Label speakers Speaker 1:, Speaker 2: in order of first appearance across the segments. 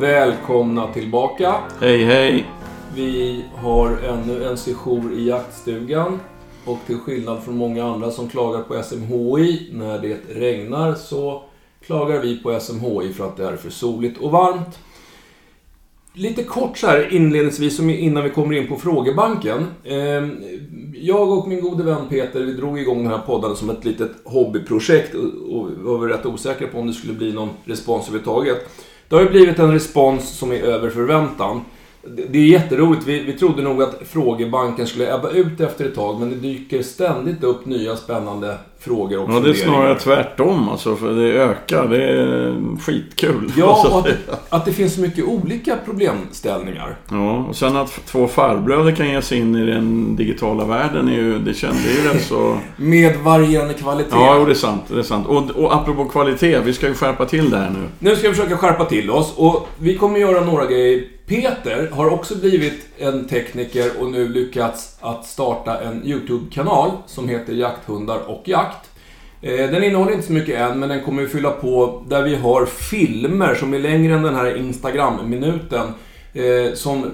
Speaker 1: Välkomna tillbaka.
Speaker 2: Hej hej!
Speaker 1: Vi har ännu en session i jaktstugan. Och till skillnad från många andra som klagar på SMHI när det regnar så klagar vi på SMHI för att det är för soligt och varmt. Lite kort så här inledningsvis innan vi kommer in på frågebanken. Ehm, jag och min gode vän Peter, vi drog igång den här podden som ett litet hobbyprojekt och var väl rätt osäkra på om det skulle bli någon respons överhuvudtaget. Det har ju blivit en respons som är över förväntan. Det är jätteroligt. Vi, vi trodde nog att frågebanken skulle ebba ut efter ett tag, men det dyker ständigt upp nya spännande frågor och
Speaker 2: Ja, det är snarare tvärtom alltså, för det ökar. Det är skitkul.
Speaker 1: Ja, och att det, att det finns så mycket olika problemställningar.
Speaker 2: Ja, och sen att två farbröder kan ge sig in i den digitala världen, är ju, det kände ju rätt så...
Speaker 1: Med varierande kvalitet.
Speaker 2: Ja, det är sant. Det är sant. Och, och apropå kvalitet, vi ska ju skärpa till det här nu.
Speaker 1: Nu ska vi försöka skärpa till oss och vi kommer göra några grejer. Peter har också blivit en tekniker och nu lyckats att starta en YouTube-kanal som heter Jakthundar och jakt. Eh, den innehåller inte så mycket än, men den kommer vi fylla på där vi har filmer som är längre än den här Instagram-minuten. Eh, som,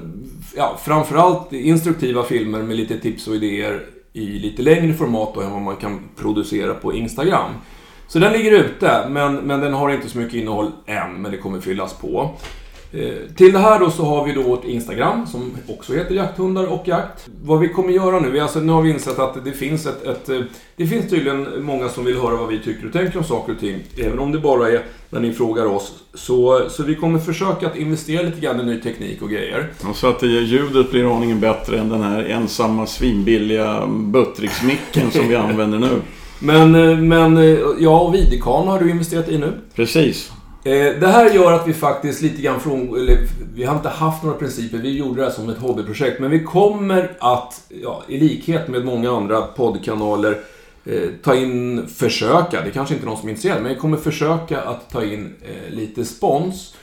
Speaker 1: ja, framförallt instruktiva filmer med lite tips och idéer i lite längre format då än vad man kan producera på Instagram. Så den ligger ute, men, men den har inte så mycket innehåll än, men det kommer fyllas på. Eh, till det här då så har vi då vårt Instagram som också heter Jakthundar och jakt. Vad vi kommer göra nu, alltså nu har vi insett att det finns ett, ett, eh, Det finns tydligen många som vill höra vad vi tycker och tänker om saker och ting. Även om det bara är när ni frågar oss. Så, så vi kommer försöka att investera lite grann i ny teknik och grejer.
Speaker 2: Och så att ljudet blir aningen bättre än den här ensamma svinbilliga buttricksmicken som vi använder nu.
Speaker 1: Men, eh, men ja, och videokameran har du investerat i nu.
Speaker 2: Precis.
Speaker 1: Eh, det här gör att vi faktiskt lite grann från... Eller, vi har inte haft några principer, vi gjorde det här som ett hobbyprojekt. Men vi kommer att, ja, i likhet med många andra poddkanaler, eh, ta in, försöka, det kanske inte är någon som är intresserad, men vi kommer försöka att ta in eh, lite spons.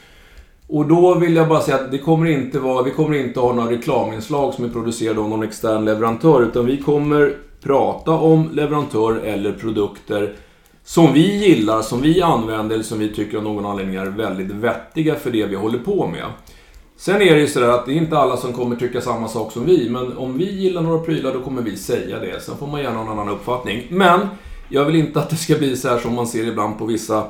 Speaker 1: Och då vill jag bara säga att det kommer inte vara, vi kommer inte ha några reklaminslag som är producerade av någon extern leverantör, utan vi kommer prata om leverantör eller produkter som vi gillar, som vi använder, eller som vi tycker av någon anledning är väldigt vettiga för det vi håller på med. Sen är det ju sådär att det är inte alla som kommer tycka samma sak som vi, men om vi gillar några prylar då kommer vi säga det. Sen får man gärna ha en annan uppfattning. Men jag vill inte att det ska bli så här som man ser ibland på vissa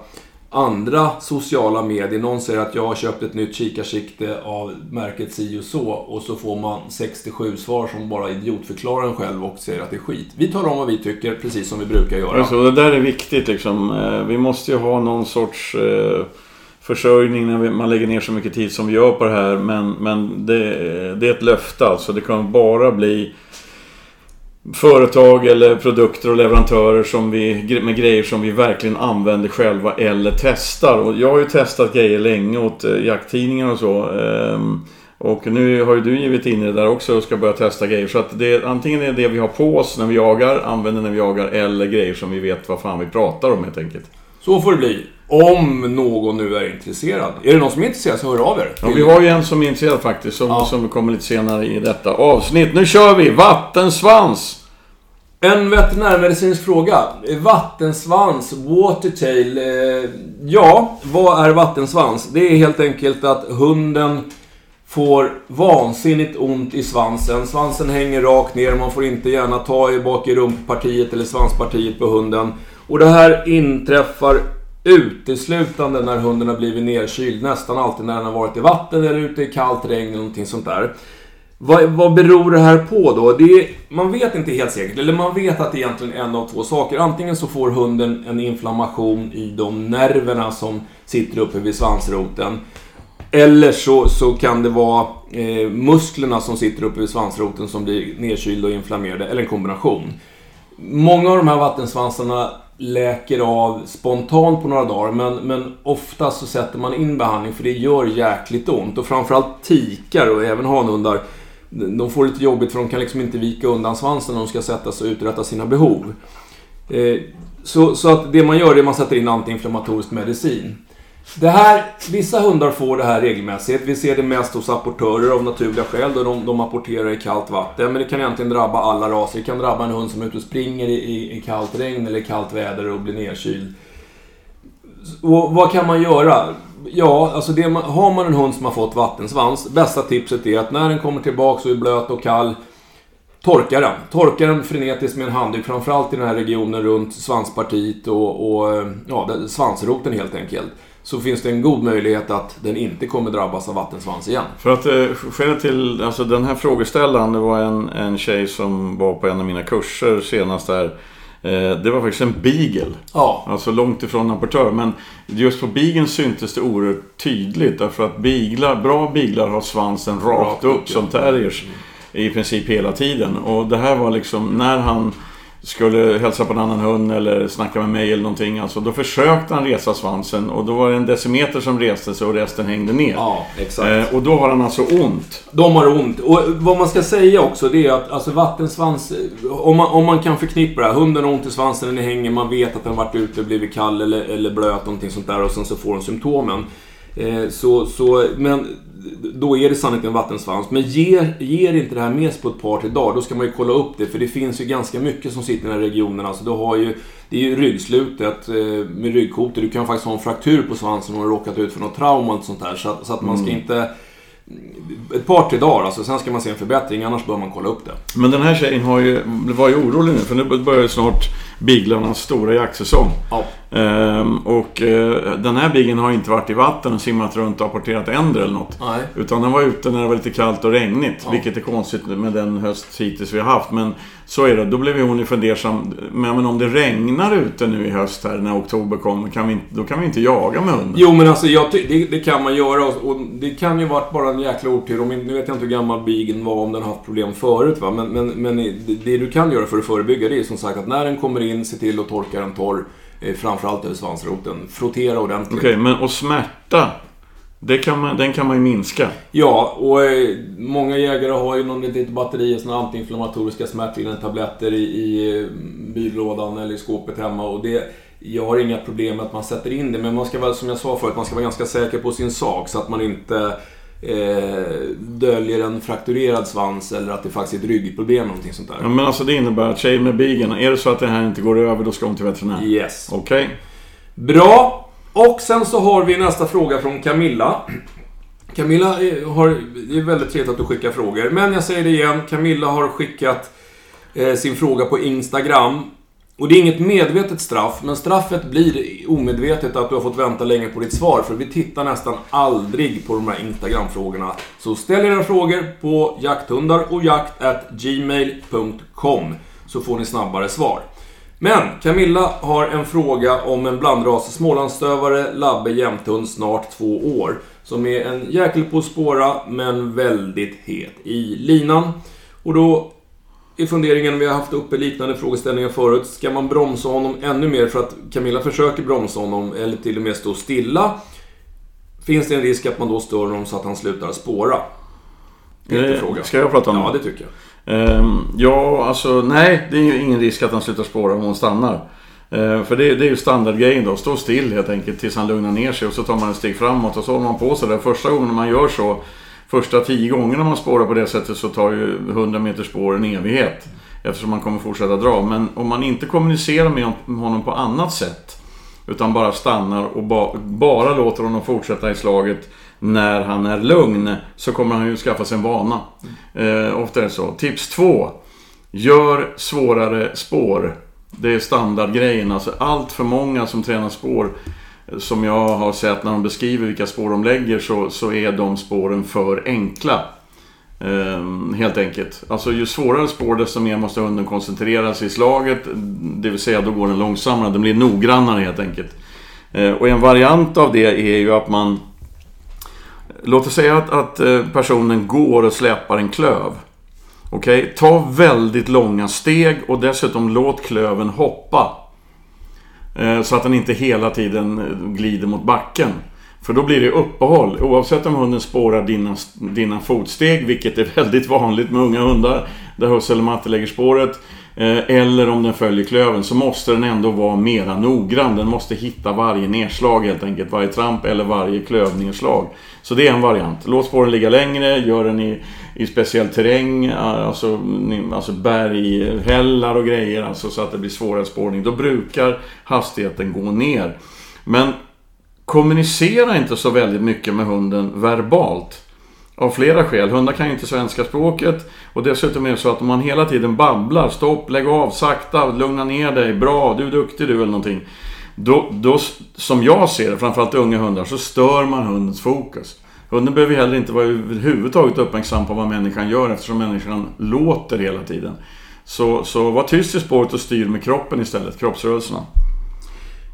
Speaker 1: andra sociala medier. Någon säger att jag har köpt ett nytt kikarsikte av märket si och så och så får man 67 svar som bara idiotförklarar en själv och säger att det är skit. Vi talar om vad vi tycker, precis som vi brukar göra.
Speaker 2: Alltså, det där är viktigt liksom. Eh, vi måste ju ha någon sorts eh, försörjning när man lägger ner så mycket tid som vi gör på det här. Men, men det, det är ett löfte alltså. Det kan bara bli företag eller produkter och leverantörer som vi, med grejer som vi verkligen använder själva eller testar. Och jag har ju testat grejer länge åt eh, jakttidningar och så. Ehm, och nu har ju du givit in i det där också och ska börja testa grejer. Så att det, antingen är det vi har på oss när vi jagar, använder när vi jagar, eller grejer som vi vet vad fan vi pratar om helt enkelt.
Speaker 1: Så får det bli. Om någon nu är intresserad. Är det någon som är intresserad så hör av er.
Speaker 2: Ja, vi har ju en som är intresserad faktiskt. Som, ja. som kommer lite senare i detta avsnitt. Nu kör vi! Vattensvans!
Speaker 1: En veterinärmedicinsk fråga. Vattensvans, watertail. Eh, ja, vad är vattensvans? Det är helt enkelt att hunden får vansinnigt ont i svansen. Svansen hänger rakt ner, man får inte gärna ta i bak i rumppartiet eller svanspartiet på hunden. Och det här inträffar uteslutande när hunden har blivit nedkyld. Nästan alltid när den har varit i vatten eller ute i kallt regn eller någonting sånt där. Vad, vad beror det här på då? Det är, man vet inte helt säkert, eller man vet att det är egentligen en av två saker. Antingen så får hunden en inflammation i de nerverna som sitter uppe vid svansroten. Eller så, så kan det vara eh, musklerna som sitter uppe vid svansroten som blir nedkylda och inflammerade, eller en kombination. Många av de här vattensvansarna läker av spontant på några dagar, men, men oftast så sätter man in behandling för det gör jäkligt ont. Och framförallt tikar och även hanhundar, de får lite jobbigt för de kan liksom inte vika undan svansen när de ska sätta sig och uträtta sina behov. Eh, så, så att det man gör är att man sätter in antiinflammatorisk medicin. Det här, vissa hundar får det här regelmässigt. Vi ser det mest hos apportörer av naturliga skäl då de, de apporterar i kallt vatten. Men det kan egentligen drabba alla raser. Det kan drabba en hund som är ute och springer i, i, i kallt regn eller kallt väder och blir nedkyld. Och vad kan man göra? Ja, alltså det, har man en hund som har fått vattensvans, bästa tipset är att när den kommer tillbaka och är blöt och kall, torka den. Torka den frenetiskt med en handduk, framförallt i den här regionen runt svanspartiet och, och ja, svansroten helt enkelt. Så finns det en god möjlighet att den inte kommer drabbas av vattensvans igen.
Speaker 2: För att eh, skälet till, alltså den här frågeställaren, det var en, en tjej som var på en av mina kurser senast där. Eh, det var faktiskt en beagle.
Speaker 1: Ja,
Speaker 2: Alltså långt ifrån apportör. Men just på beageln syntes det oerhört tydligt. Därför att beaglar, bra beaglar har svansen rakt
Speaker 1: Rakt upp,
Speaker 2: upp som
Speaker 1: ja.
Speaker 2: terriers. I princip hela tiden. Och det här var liksom när han skulle hälsa på en annan hund eller snacka med mig eller någonting. Alltså, då försökte han resa svansen och då var det en decimeter som reste sig och resten hängde ner.
Speaker 1: ja exakt.
Speaker 2: Eh, och då har han alltså ont.
Speaker 1: De har ont. Och vad man ska säga också det är att alltså vattensvans, om man, om man kan förknippa det här. Hunden har ont i svansen, den hänger, man vet att den varit ute och blivit kall eller, eller blöt, någonting sånt där och sen så får den symptomen. Eh, så, så, men då är det sannolikt en vattensvans. Men ger, ger inte det här med sig på ett par till dagar, då ska man ju kolla upp det. För det finns ju ganska mycket som sitter i den här regionen. Alltså, du har ju, det är ju ryggslutet eh, med ryggkotor. Du kan faktiskt ha en fraktur på svansen om du har råkat ut för något trauma och sånt där. Så så att man ska inte... Ett par, tre dagar, alltså, sen ska man se en förbättring. Annars bör man kolla upp det.
Speaker 2: Men den här tjejen har ju, var ju orolig nu för nu börjar ju snart biglarnas stora jaktsäsong.
Speaker 1: Ja.
Speaker 2: Ehm, och eh, den här bigeln har inte varit i vatten och simmat runt och apporterat änder eller något.
Speaker 1: Nej.
Speaker 2: Utan den var ute när det var lite kallt och regnigt.
Speaker 1: Ja.
Speaker 2: Vilket är konstigt med den höst hittills vi har haft. Men så är det. Då blev hon ju fundersam. Men, men om det regnar ute nu i höst här när oktober kommer. Kan vi, då kan vi inte jaga med hunden.
Speaker 1: Jo men alltså jag, det, det kan man göra och, och det kan ju varit bara en jäkla otur. Om, nu vet jag inte hur gammal bigen var, om den har haft problem förut va. Men, men, men det, du kan göra för att förebygga det är som sagt att när den kommer in, se till att torka den torr. Eh, framförallt över svansroten. Frottera ordentligt.
Speaker 2: Okej, men och smärta. Det kan man, den kan man ju minska.
Speaker 1: Ja, och eh, många jägare har ju någon litet batteri av såna antiinflammatoriska smärtstillande tabletter i, i eh, byrålådan eller i skåpet hemma. Och det, jag har inga problem med att man sätter in det, men man ska väl, som jag sa förut, man ska vara ganska säker på sin sak så att man inte eh, döljer en frakturerad svans eller att det faktiskt är ett ryggproblem eller någonting sånt
Speaker 2: Ja,
Speaker 1: där.
Speaker 2: men alltså det innebär att tjejen med bigen, är det så att det här inte går över då ska hon till veterinär.
Speaker 1: Yes.
Speaker 2: Okej.
Speaker 1: Bra! Och sen så har vi nästa fråga från Camilla. Camilla eh, har... Det är väldigt trevligt att du skickar frågor. Men jag säger det igen. Camilla har skickat eh, sin fråga på Instagram. Och det är inget medvetet straff, men straffet blir omedvetet att du har fått vänta länge på ditt svar. För vi tittar nästan aldrig på de här Instagram-frågorna. Så ställ era frågor på jakthundar och jakt@gmail.com så får ni snabbare svar. Men Camilla har en fråga om en blandras smålandsstövare, labbe, jämthund, snart två år. Som är en jäkel på att spåra, men väldigt het i linan. Och då är funderingen, vi har haft uppe liknande frågeställningar förut. Ska man bromsa honom ännu mer för att Camilla försöker bromsa honom, eller till och med stå stilla? Finns det en risk att man då stör honom så att han slutar spåra? Det är
Speaker 2: Eh,
Speaker 1: inte frågan.
Speaker 2: Ska jag prata om
Speaker 1: Ja,
Speaker 2: det?
Speaker 1: det tycker jag.
Speaker 2: Ehm, ja, alltså nej. Det är ju ingen risk att han slutar spåra om hon stannar. Ehm, för det, det är ju standardgrejen då. Stå still helt enkelt tills han lugnar ner sig och så tar man ett steg framåt och så håller man på sådär. Första gången man gör så, första tio gångerna man spårar på det sättet så tar ju 100 meter spår en evighet. Eftersom man kommer fortsätta dra. Men om man inte kommunicerar med honom på annat sätt utan bara stannar och ba bara låter honom fortsätta i slaget när han är lugn så kommer han ju skaffa sig en vana. Eh, ofta är det så. Tips 2. Gör svårare spår. Det är standardgrejen. Alltså allt för många som tränar spår som jag har sett när de beskriver vilka spår de lägger så, så är de spåren för enkla. Ehm, helt enkelt. Alltså ju svårare spår desto mer måste hunden koncentrera sig i slaget. Det vill säga då går den långsammare. Den blir noggrannare helt enkelt. Eh, och en variant av det är ju att man... Låt oss säga att, att eh, personen går och släpar en klöv. Okej? Ta väldigt långa steg och dessutom låt klöven hoppa. Eh, så att den inte hela tiden eh, glider mot backen. För då blir det uppehåll. Oavsett om hunden spårar dina, dina fotsteg, vilket är väldigt vanligt med unga hundar, där husse eller matte lägger spåret. Eh, eller om den följer klöven, så måste den ändå vara mera noggrann. Den måste hitta varje nedslag helt enkelt. Varje tramp eller varje klövnedslag. Så det är en variant. Låt spåren ligga längre, gör den i, i speciell terräng, eh, alltså, alltså berghällar och grejer, alltså så att det blir svårare spårning. Då brukar hastigheten gå ner. Men kommunicera inte så väldigt mycket med hunden verbalt. Av flera skäl. Hundar kan ju inte svenska språket. Och dessutom är det så att om man hela tiden babblar, stopp, lägg av, sakta, lugna ner dig, bra, du är duktig du eller någonting. Då, då, som jag ser det, framförallt unga hundar, så stör man hundens fokus. Hunden behöver heller inte vara överhuvudtaget uppmärksam på vad människan gör eftersom människan låter hela tiden. Så, så var tyst i spåret och styr med kroppen istället, kroppsrörelserna.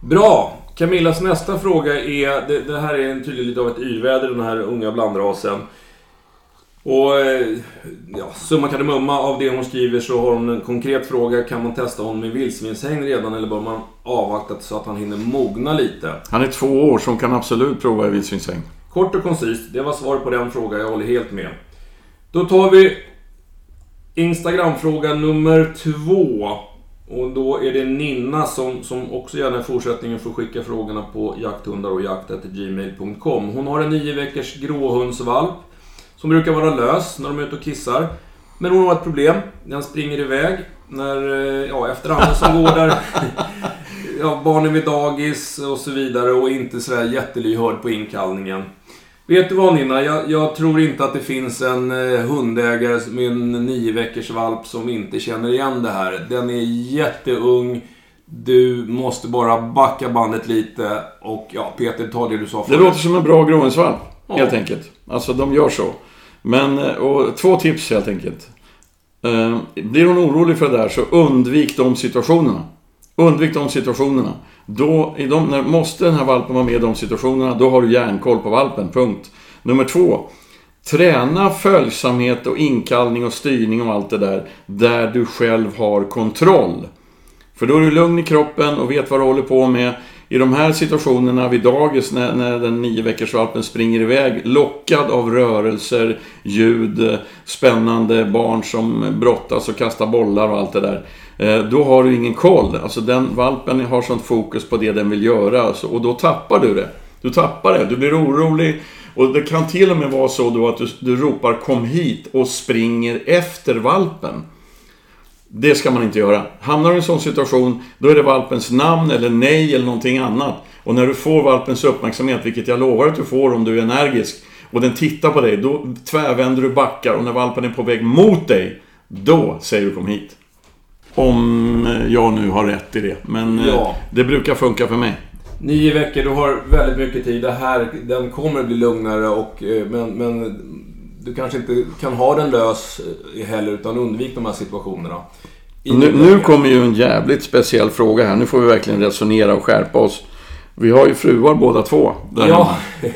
Speaker 1: Bra! Camillas nästa fråga är, det, det här är tydligen lite av ett yrväder den här unga blandrasen. Och eh, ja, summa kardemumma av det hon skriver så har hon en konkret fråga. Kan man testa honom med vildsvinshägn redan eller bör man avvakta så att han hinner mogna lite?
Speaker 2: Han är två år så hon kan absolut prova i vildsvinshägn.
Speaker 1: Kort och koncist, det var svar på den frågan. Jag håller helt med. Då tar vi Instagram-fråga nummer två. Och då är det Ninna som, som också gärna i fortsättningen får skicka frågorna på jakthundar och jakt.gmail.com. Hon har en nio veckors gråhundsvalp som brukar vara lös när de är ute och kissar. Men hon har ett problem. Den springer iväg när, eh, ja, efter andra som går där. ja, barnen vid dagis och så vidare och inte sådär jättelyhörd på inkallningen. Vet du vad Nina? Jag, jag, tror inte att det finns en eh, hundägare med en nio veckors valp som inte känner igen det här. Den är jätteung. Du måste bara backa bandet lite och ja, Peter, ta det du sa
Speaker 2: förut. Det låter som en bra gråhundsvalp, ja. helt enkelt. Alltså, de gör så. Men, eh, och två tips helt enkelt. Eh, blir hon orolig för det där så undvik de situationerna. Undvik de situationerna. Då, i de, när, måste den här valpen vara med i de situationerna, då har du järnkoll på valpen. Punkt. Nummer två. Träna följsamhet och inkallning och styrning och allt det där, där du själv har kontroll. För då är du lugn i kroppen och vet vad du håller på med. I de här situationerna vid dagis när, när den nio veckors valpen springer iväg lockad av rörelser, ljud, spännande barn som brottas och kastar bollar och allt det där. Eh, då har du ingen koll. Alltså den valpen har sånt fokus på det den vill göra alltså, och då tappar du det. Du tappar det, du blir orolig. Och det kan till och med vara så då att du, du ropar kom hit och springer efter valpen. Det ska man inte göra. Hamnar du i en sån situation, då är det valpens namn eller nej eller någonting annat. Och när du får valpens uppmärksamhet, vilket jag lovar att du får om du är energisk, och den tittar på dig, då tvärvänder du backar och när valpen är på väg mot dig, då säger du kom hit. Om jag nu har rätt i det. Men eh, ja. det brukar funka för mig.
Speaker 1: Nio veckor, du har väldigt mycket tid. Det här, den kommer bli lugnare och, eh, men, men du kanske inte kan ha den lös eh, heller utan undvik de här situationerna.
Speaker 2: Nu, nu, kommer ju en jävligt speciell fråga här. Nu får vi verkligen resonera och skärpa oss. Vi har ju fruar båda två.
Speaker 1: ja.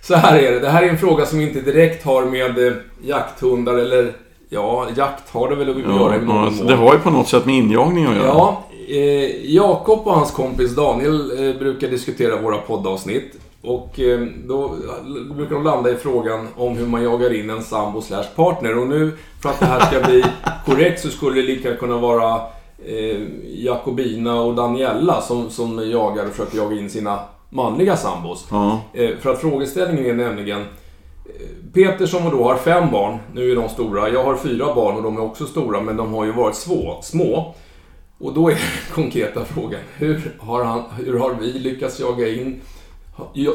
Speaker 1: Så här är det. Det här är en fråga som inte direkt har med jakthundar eller Ja, jakt har det väl att
Speaker 2: göra ja, i någon alltså, Det har ju på något sätt med injagning att göra.
Speaker 1: Ja, eh, Jakob och hans kompis Daniel eh, brukar diskutera våra poddavsnitt. Och eh, då brukar de landa i frågan om hur man jagar in en sambo slash partner. Och nu, för att det här ska bli korrekt, så skulle det lika kunna vara eh, Jakobina och Daniella som, som jagar och försöker jaga in sina manliga sambos. Ja. Eh, för att frågeställningen är nämligen Peter som då har fem barn, nu är de stora. Jag har fyra barn och de är också stora, men de har ju varit svå, små. Och då är den konkreta frågan, hur har, han, hur har vi lyckats jaga in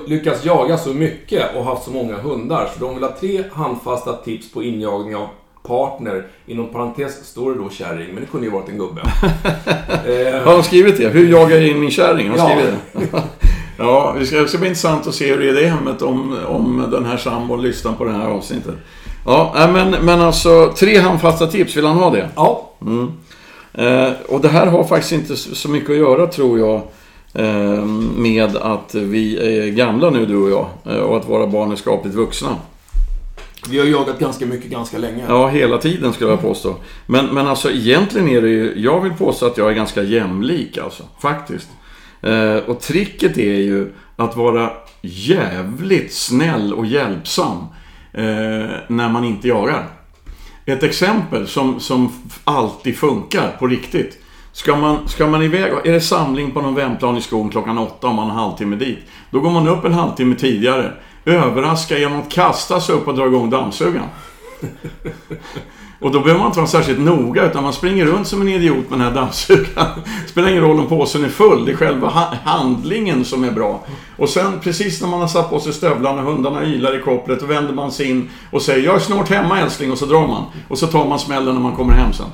Speaker 1: lyckats jaga så mycket och haft så många hundar. Så de vill ha tre handfasta tips på injagning av partner. Inom parentes står det då kärring, men det kunde ju varit en gubbe.
Speaker 2: Har de skrivit det? Hur jagar jag in min kärring? Har de skrivit det? Ja, det ska, det ska bli intressant att se hur det är i det hemmet om, om den här sambon lyssnar på det här avsnittet. Ja, men, men alltså tre handfasta tips, vill han ha det?
Speaker 1: Ja.
Speaker 2: Mm. Eh, och det här har faktiskt inte så mycket att göra tror jag eh, med att vi är gamla nu du och jag eh, och att våra barn är skapligt vuxna.
Speaker 1: Vi har jagat ganska mycket ganska länge.
Speaker 2: Ja, hela tiden skulle jag påstå. Men, men alltså egentligen är det ju, jag vill påstå att jag är ganska jämlik alltså, faktiskt. Eh, och tricket är ju att vara jävligt snäll och hjälpsam eh, när man inte jagar. Ett exempel som, som alltid funkar på riktigt. Ska man, ska man iväg, är det samling på någon vändplan i skogen klockan åtta om man har en halvtimme dit. Då går man upp en halvtimme tidigare. Överraskar genom att kasta sig upp och dra igång dammsugaren. Och då behöver man inte vara särskilt noga utan man springer runt som en idiot med den här dammsugaren. Det spelar ingen roll om påsen är full, det är själva ha handlingen som är bra. Och sen precis när man har satt på sig stövlarna och hundarna ylar i kopplet, då vänder man sig in och säger “Jag är snart hemma älskling” och så drar man. Och så tar man smällen när man kommer hem sen.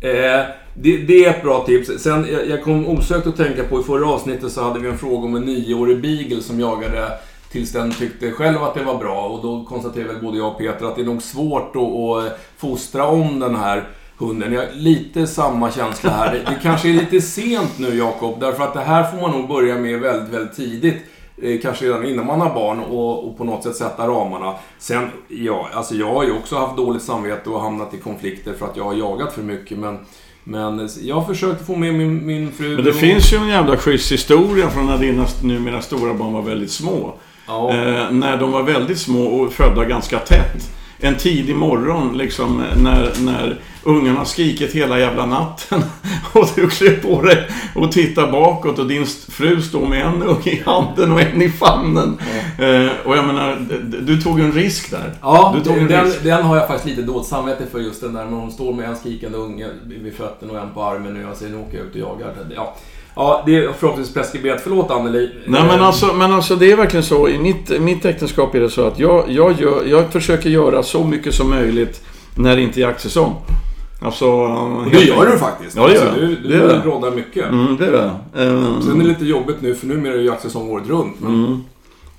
Speaker 1: Eh, det, det, är ett bra tips. Sen, jag, jag kom osökt att tänka på, i förra avsnittet så hade vi en fråga om en nioårig beagle som jagade tills den tyckte själv att det var bra. Och då konstaterade både jag och Peter att det är nog svårt att, att fostra om den här hunden. Jag har lite samma känsla här. Det, det kanske är lite sent nu, Jakob, därför att det här får man nog börja med väldigt, väldigt tidigt. Eh, kanske redan innan man har barn och, och, på något sätt sätta ramarna. Sen, ja, alltså jag har ju också haft dåligt samvete och hamnat i konflikter för att jag har jagat för mycket. Men, men jag försökte få med min, min fru...
Speaker 2: Men det och... finns ju en jävla schysst historia från när dina numera stora barn var väldigt små. Ja. Eh, när de var väldigt små och födda ganska tätt en tidig morgon liksom när, när ungarna skrikit hela jävla natten och du klev på dig och tittar bakåt och din fru står med en unge i handen och en i famnen. Eh, och jag menar, du tog en risk där.
Speaker 1: Ja, du tog en den, risk. den har jag faktiskt lite dåligt samvete för just den där när hon står med en skrikande unge vid fötterna och en på armen och jag säger nu åker jag ut och jagar. Ja. Ja, det är förhoppningsvis preskriberat. Förlåt Anneli.
Speaker 2: Nej men alltså, men alltså det är verkligen så. I mitt, mitt äktenskap är det så att jag, jag, gör, jag försöker göra så mycket som möjligt när det inte är jaktsäsong. Alltså,
Speaker 1: och det gör du faktiskt.
Speaker 2: Ja, det gör alltså,
Speaker 1: Du, du det det. råddar mycket.
Speaker 2: Mm, det är det.
Speaker 1: Um, Sen är det lite jobbigt nu för numera är det jaktsäsong året runt.
Speaker 2: Men... Mm.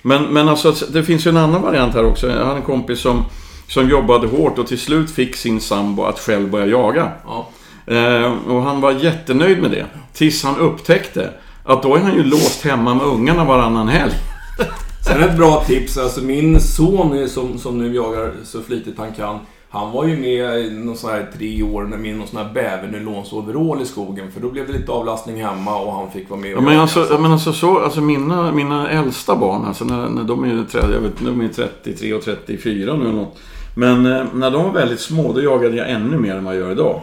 Speaker 2: Men, men alltså, det finns ju en annan variant här också. Jag hade en kompis som, som jobbade hårt och till slut fick sin sambo att själv börja jaga. Ja. Eh, och han var jättenöjd med det. Tills han upptäckte att då är han ju låst hemma med ungarna varannan helg.
Speaker 1: Sen ett bra tips. Alltså min son som, som nu jagar så flitigt han kan. Han var ju med i någon sån här tre år med någon sån här bävernylonsoverall i skogen. För då blev det lite avlastning hemma och han fick vara med
Speaker 2: ja, men alltså, alltså. men alltså så, alltså mina, mina äldsta barn, alltså när, när de är 30, jag vet, de är 33 och 34 nu eller något. Men eh, när de var väldigt små, då jagade jag ännu mer än vad jag gör idag.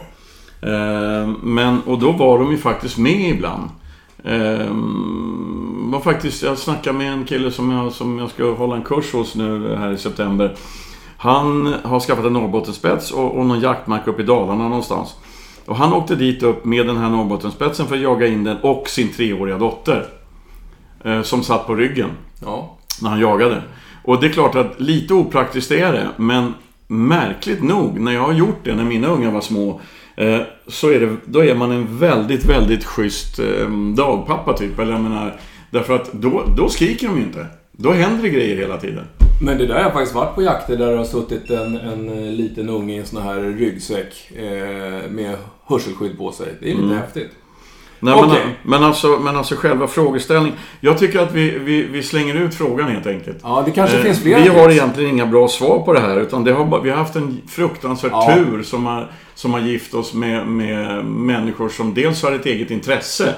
Speaker 2: Eh, men, och då var de ju faktiskt med ibland. Eh, var faktiskt, jag snackade med en kille som jag, som jag ska hålla en kurs hos nu här i september. Han har skaffat en Norrbottenspets och, och någon jaktmark uppe i Dalarna någonstans. Och han åkte dit upp med den här Norrbottenspetsen för att jaga in den och sin treåriga dotter. Eh, som satt på ryggen. Ja. När han jagade. Och det är klart att lite opraktiskt är det, men märkligt nog, när jag har gjort det när mina unga var små så är det, då är man en väldigt, väldigt schysst eh, dagpappa typ. Eller jag menar, därför att då, då skriker de ju inte. Då händer det grejer hela tiden.
Speaker 1: Men det där har jag faktiskt varit på jakter där det har suttit en, en eh, liten unge i en sån här ryggsäck eh, med hörselskydd på sig. Det är lite mm. häftigt.
Speaker 2: Nej, okay. men, men, alltså, men alltså själva frågeställningen. Jag tycker att vi, vi, vi slänger ut frågan helt enkelt.
Speaker 1: Ja, det kanske eh, finns fler.
Speaker 2: Vi har egentligen inga bra svar på det här. Utan det har, vi har haft en fruktansvärd ja. tur som har, som har gift oss med, med människor som dels har ett eget intresse.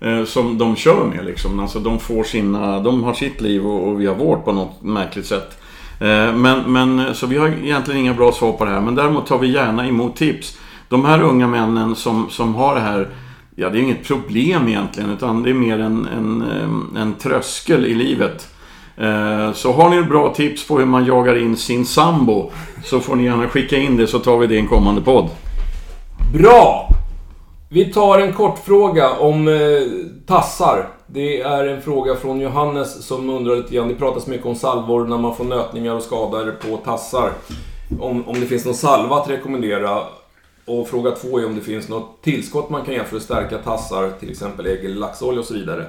Speaker 2: Eh, som de kör med liksom. Alltså de får sina, de har sitt liv och, och vi har vårt på något märkligt sätt. Eh, men, men, så vi har egentligen inga bra svar på det här. Men däremot tar vi gärna emot tips. De här unga männen som, som har det här Ja, det är inget problem egentligen, utan det är mer en, en, en tröskel i livet. Eh, så har ni bra tips på hur man jagar in sin sambo så får ni gärna skicka in det så tar vi det i en kommande podd.
Speaker 1: Bra! Vi tar en kort fråga om eh, tassar. Det är en fråga från Johannes som undrar lite grann. Det pratas mycket om salvor när man får nötningar och skador på tassar. Om, om det finns någon salva att rekommendera. Och fråga två är om det finns något tillskott man kan ge för att stärka tassar, till exempel ägg eller laxolja och så vidare.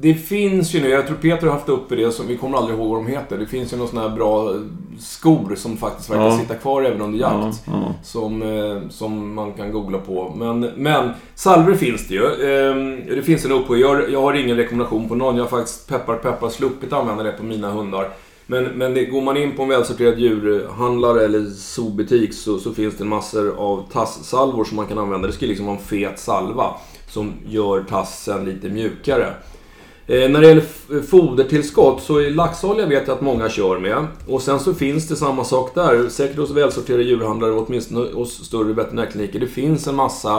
Speaker 1: Det finns ju nu, jag tror Peter har haft uppe det, som, vi kommer aldrig ihåg vad de heter. Det finns ju några sådana här bra skor som faktiskt verkar ja. sitta kvar även under jakt. Ja, ja. Som, eh, som man kan googla på. Men, men salver finns det ju. Eh, det finns en uppsjö. Jag, jag har ingen rekommendation på någon. Jag har faktiskt peppar peppar sluppit använda det på mina hundar. Men, men det, går man in på en välsorterad djurhandlare eller zoobutik så, så finns det massor av tassalvor som man kan använda. Det ska liksom vara en fet salva som gör tassen lite mjukare. Eh, när det gäller fodertillskott så är laxolja vet jag att många kör med. Och sen så finns det samma sak där. Säkert hos välsorterade djurhandlare och åtminstone hos större veterinärkliniker. Det finns en massa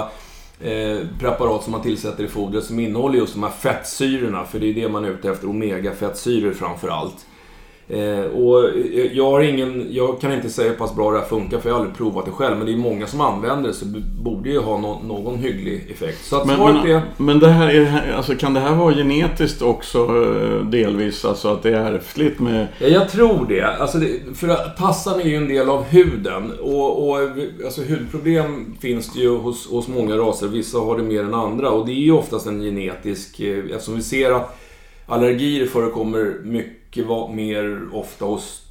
Speaker 1: eh, preparat som man tillsätter i fodret som innehåller just de här fettsyrorna. För det är det man är ute efter. Omega-fettsyror framför allt. Eh, och jag, har ingen, jag kan inte säga hur pass bra det här funkar för jag har aldrig provat det själv. Men det är många som använder det så det borde ju ha no, någon hygglig effekt. Så att
Speaker 2: Men, men,
Speaker 1: är...
Speaker 2: men det här är, alltså, kan det här vara genetiskt också eh, delvis? Alltså att det är ärftligt med...
Speaker 1: Ja, jag tror det. Alltså det för att tassan är ju en del av huden. Och, och alltså hudproblem finns det ju hos, hos många raser. Vissa har det mer än andra. Och det är ju oftast en genetisk... eh, Eftersom vi ser att allergier förekommer mycket va- mer ofta hos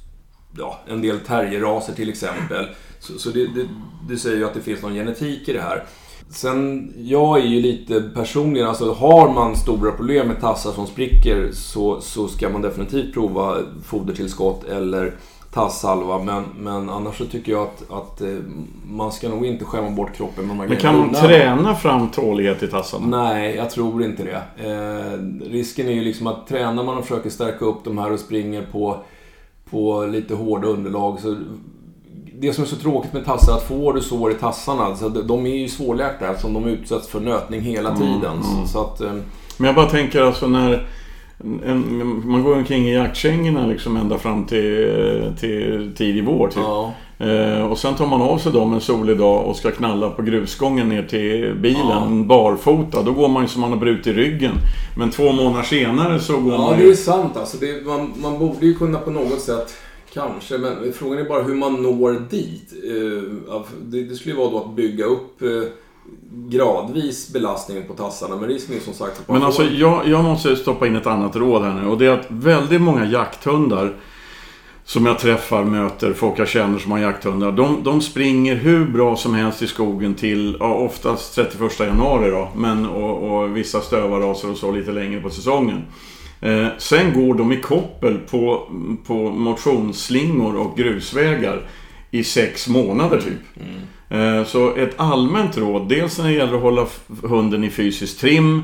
Speaker 1: ja, en del terrierraser till exempel. Så, så det, det, det säger ju att det finns någon genetik i det här. Sen, jag är ju lite personligen, alltså har man stora problem med tassar som spricker så, så ska man definitivt prova fodertillskott eller tassalva. Men, men annars så tycker jag att, att eh, man ska nog inte skämma bort kroppen med de här
Speaker 2: Men kan man träna fram tålighet i tassarna?
Speaker 1: Nej, jag tror inte det. Eh, risken är ju liksom att tränar man och försöker stärka upp de här och springer på, på lite hårda underlag så det som är så tråkigt med tassar är att får du sår i tassarna, så de är ju svårläkta eftersom de utsätts för nötning hela tiden. Så, så att, eh,
Speaker 2: Men jag bara tänker alltså när... En, man går omkring i jaktkängorna liksom ända fram till, till tidig vår typ.
Speaker 1: ja.
Speaker 2: Eh, och sen tar man av sig dem en solig dag och ska knalla på grusgången ner till bilen
Speaker 1: Ja.
Speaker 2: barfota. Då går man ju som man har brutit ryggen. Men två månader senare så går
Speaker 1: ja,
Speaker 2: man
Speaker 1: det
Speaker 2: ju...
Speaker 1: är sant alltså. Det, man, man borde ju kunna på något sätt Kanske, men frågan är bara hur man når dit. Eh, Det, det skulle ju vara då att bygga upp eh, gradvis belastningen på tassarna. Men risken är som sagt
Speaker 2: Men alltså jag, jag måste stoppa in ett annat råd här nu. Och det är att väldigt många jakthundar som jag träffar, möter, folk jag känner som har jakthundar. De, de springer hur bra som helst i skogen till, ja, oftast 31 januari då. Men, och, och vissa stövarraser och så lite längre på säsongen. Eh, sen går de i koppel på, på motionsslingor och grusvägar i sex månader typ. Eh, Så ett allmänt råd, dels när det gäller att hålla hunden i fysisk trim,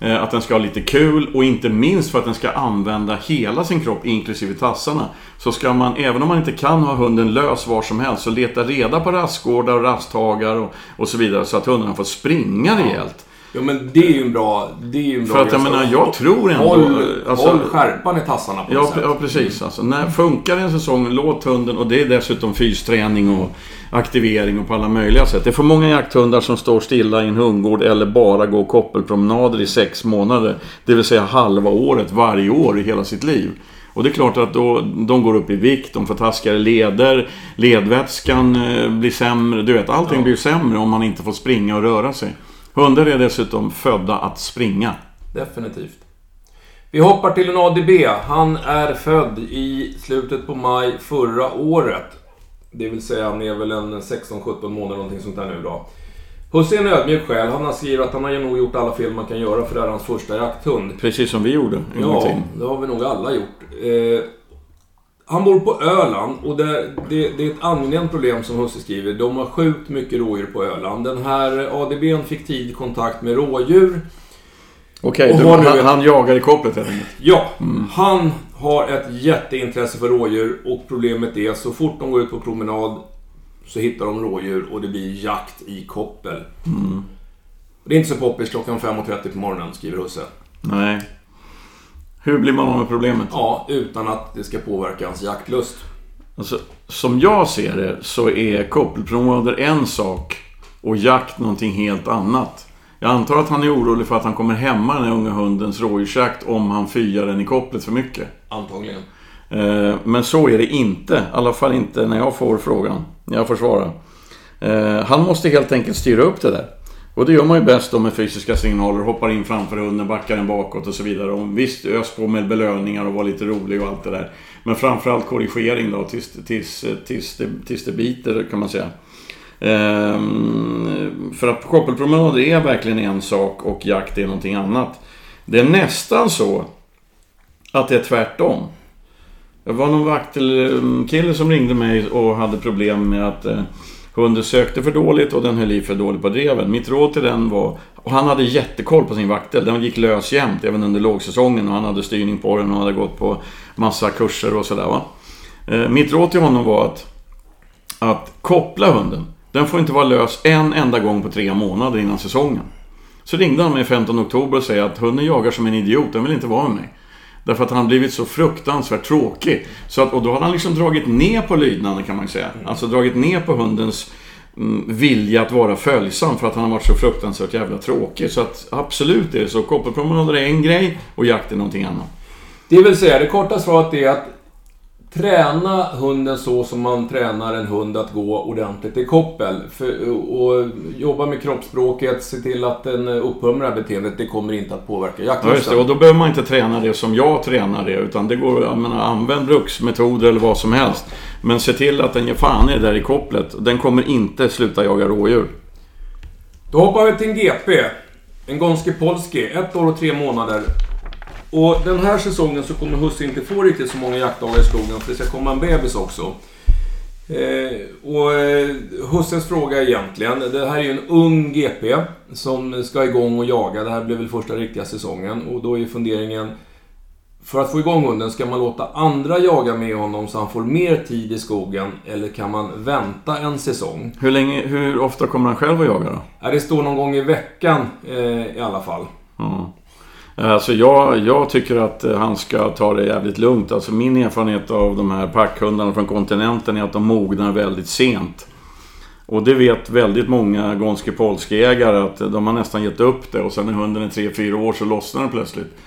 Speaker 2: eh, att den ska ha lite kul och inte minst för att den ska använda hela sin kropp, inklusive tassarna. Så ska man, även om man inte kan ha hunden lös var som helst, så leta reda på rastgårdar och rasthagar och, och så vidare så att hundarna får springa rejält.
Speaker 1: Ja men det är ju en bra... Det är ju en bra
Speaker 2: För att jag menar, jag tror ändå...
Speaker 1: Håll,
Speaker 2: alltså-
Speaker 1: håll skärpan i tassarna på
Speaker 2: Ja,
Speaker 1: något
Speaker 2: pre-
Speaker 1: sätt.
Speaker 2: ja precis. Alltså, när funkar en säsong, låt hunden... Och det är dessutom fysträning och aktivering och på alla möjliga sätt. Det är för många jakthundar som står stilla i en hundgård eller bara går koppelpromenader i sex månader. Det vill säga halva året, varje år i hela sitt liv. Och det är klart att då, de går upp i vikt, de får taskigare leder, ledvätskan eh, blir sämre. Du vet, allting
Speaker 1: Ja.
Speaker 2: blir sämre om man inte får springa och röra sig. Hundar är dessutom födda att springa.
Speaker 1: Definitivt. Vi hoppar till en ADB. Han är född i slutet på maj förra året. Det vill säga han är väl en 16-17 månader någonting sånt där nu då. Husse är en ödmjuk själ. Han har skrivit att han har nog gjort alla fel man kan göra för det är hans första jakthund.
Speaker 2: Precis som vi gjorde
Speaker 1: Ja, det har vi nog alla gjort. Eh, han bor på Öland och det, det, det är ett angenämt problem som Husse skriver. De har sjukt mycket rådjur på Öland. Den här ADBn fick tid kontakt med rådjur.
Speaker 2: Okej,
Speaker 1: nu
Speaker 2: han,
Speaker 1: ett-
Speaker 2: han jagar i kopplet helt enkelt.
Speaker 1: Ja, han har ett jätteintresse för rådjur och problemet är så fort de går ut på promenad så hittar de rådjur och det blir jakt i koppel. Och Det är inte så poppis klockan 5.30 på morgonen, skriver Husse.
Speaker 2: Nej. Hur blir man av med problemet?
Speaker 1: Ja, utan att det ska påverka hans jaktlust.
Speaker 2: Alltså, som jag ser det så är koppelpromenader en sak och jakt någonting helt annat. Jag antar att han är orolig för att han kommer hämma den här unga hundens rådjursjakt om han fyar den i kopplet för mycket.
Speaker 1: Antagligen.
Speaker 2: Eh, Men så är det inte. I alla fall inte när jag får frågan. När jag får svara. Eh, Han måste helt enkelt styra upp det där. Och det gör man ju bäst då med fysiska signaler. Hoppar in framför hunden, backar den bakåt och så vidare. Och visst, ös på med belöningar och var lite rolig och allt det där. Men framförallt korrigering då tills, tills, tills, det, tills det biter kan man säga. Ehm, för att koppelpromenader är verkligen en sak och jakt är någonting annat. Det är nästan så att det är tvärtom. Det var någon vaktelkille som ringde mig och hade problem med att eh, hunden sökte för dåligt och den höll i för dåligt på dreven. Mitt råd till den var, och han hade jättekoll på sin vaktel, den gick lös jämt även under lågsäsongen och han hade styrning på den och hade gått på massa kurser och sådär va. Eh, mitt råd till honom var att, att koppla hunden. Den får inte vara lös en enda gång på tre månader innan säsongen. Så ringde han mig 15 oktober och säger att hunden jagar som en idiot, den vill inte vara med mig. Därför att han har blivit så fruktansvärt tråkig. Så att, och då har han liksom dragit ner på lydnaden kan man säga. Alltså dragit ner på hundens mm, vilja att vara följsam för att han har varit så fruktansvärt jävla tråkig. Så att absolut är det så. Koppelpromenader är en grej och jakt är någonting annat.
Speaker 1: Det vill säga, det korta svaret är att träna hunden så som man tränar en hund att gå ordentligt i koppel. För, och jobba med kroppsspråket, se till att den här beteendet. Det kommer inte att påverka
Speaker 2: Ja, just det.
Speaker 1: jaktlusten.
Speaker 2: Och då behöver man inte träna det som jag tränar det. Utan det går, jag menar, använd bruksmetoder eller vad som helst. Men se till att den ger fan i det där i kopplet. Den kommer inte sluta jaga rådjur.
Speaker 1: Då hoppar vi till en GP. En Gonski Polski. Ett år och tre månader. Och den här säsongen så kommer husse inte få riktigt så många jaktdagar i skogen för det ska komma en bebis också. Eh, och eh, hussens fråga egentligen, det här är ju en ung GP som ska igång och jaga. Det här blir väl första riktiga säsongen och då är funderingen för att få igång hunden, ska man låta andra jaga med honom så han får mer tid i skogen eller kan man vänta en säsong?
Speaker 2: Hur, länge, hur ofta kommer han själv att jaga då?
Speaker 1: Det står någon gång i veckan eh, i alla fall.
Speaker 2: Ja. Eh, alltså jag, jag tycker att eh, han ska ta det jävligt lugnt. Alltså min erfarenhet av de här packhundarna från kontinenten är att de mognar väldigt sent. Och det vet väldigt många Gonski Polski-ägare att eh, de har nästan gett upp det och sen när hunden är 3-4 år så lossnar den plötsligt.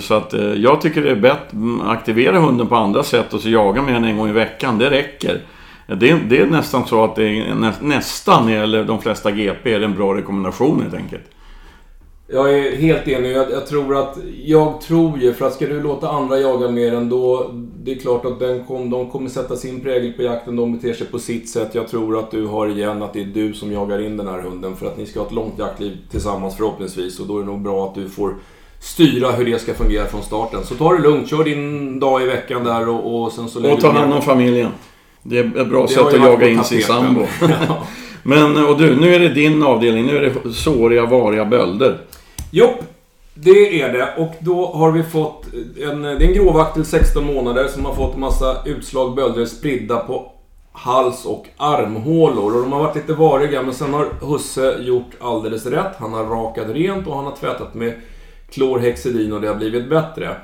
Speaker 2: Så att jag tycker det är bättre att mm, aktivera hunden på andra sätt och så jaga med den en gång i veckan. Det räcker. Det, det är nästan så att det är nä, nästan, eller de flesta GP, är det en bra rekommendation helt enkelt.
Speaker 1: Jag är helt enig. Jag, jag tror att... Jag tror ju, för att ska du låta andra jaga med den då... Det är klart att den kom, de kommer sätta sin prägel på jakten. De beter sig på sitt sätt. Jag tror att du har igen att det är du som jagar in den här hunden. För att ni ska ha ett långt jaktliv tillsammans förhoppningsvis. Och då är det nog bra att du får styra hur det ska fungera från starten. Så ta det lugnt. Kör din dag i veckan där och, och sen så
Speaker 2: Och ta hand om familjen. Det är ett bra
Speaker 1: Det
Speaker 2: sätt att jaga in sin sambo. Men och du, nu är det din avdelning. Nu är det såriga, variga bölder.
Speaker 1: Jopp, det är det. Och då har vi fått en, det är en gråvaktel 16 månader som har fått massa utslag, bölder spridda på hals och armhålor. Och de har varit lite variga men sen har husse gjort alldeles rätt. Han har rakat rent och han har tvättat med klorhexidin och det har blivit bättre.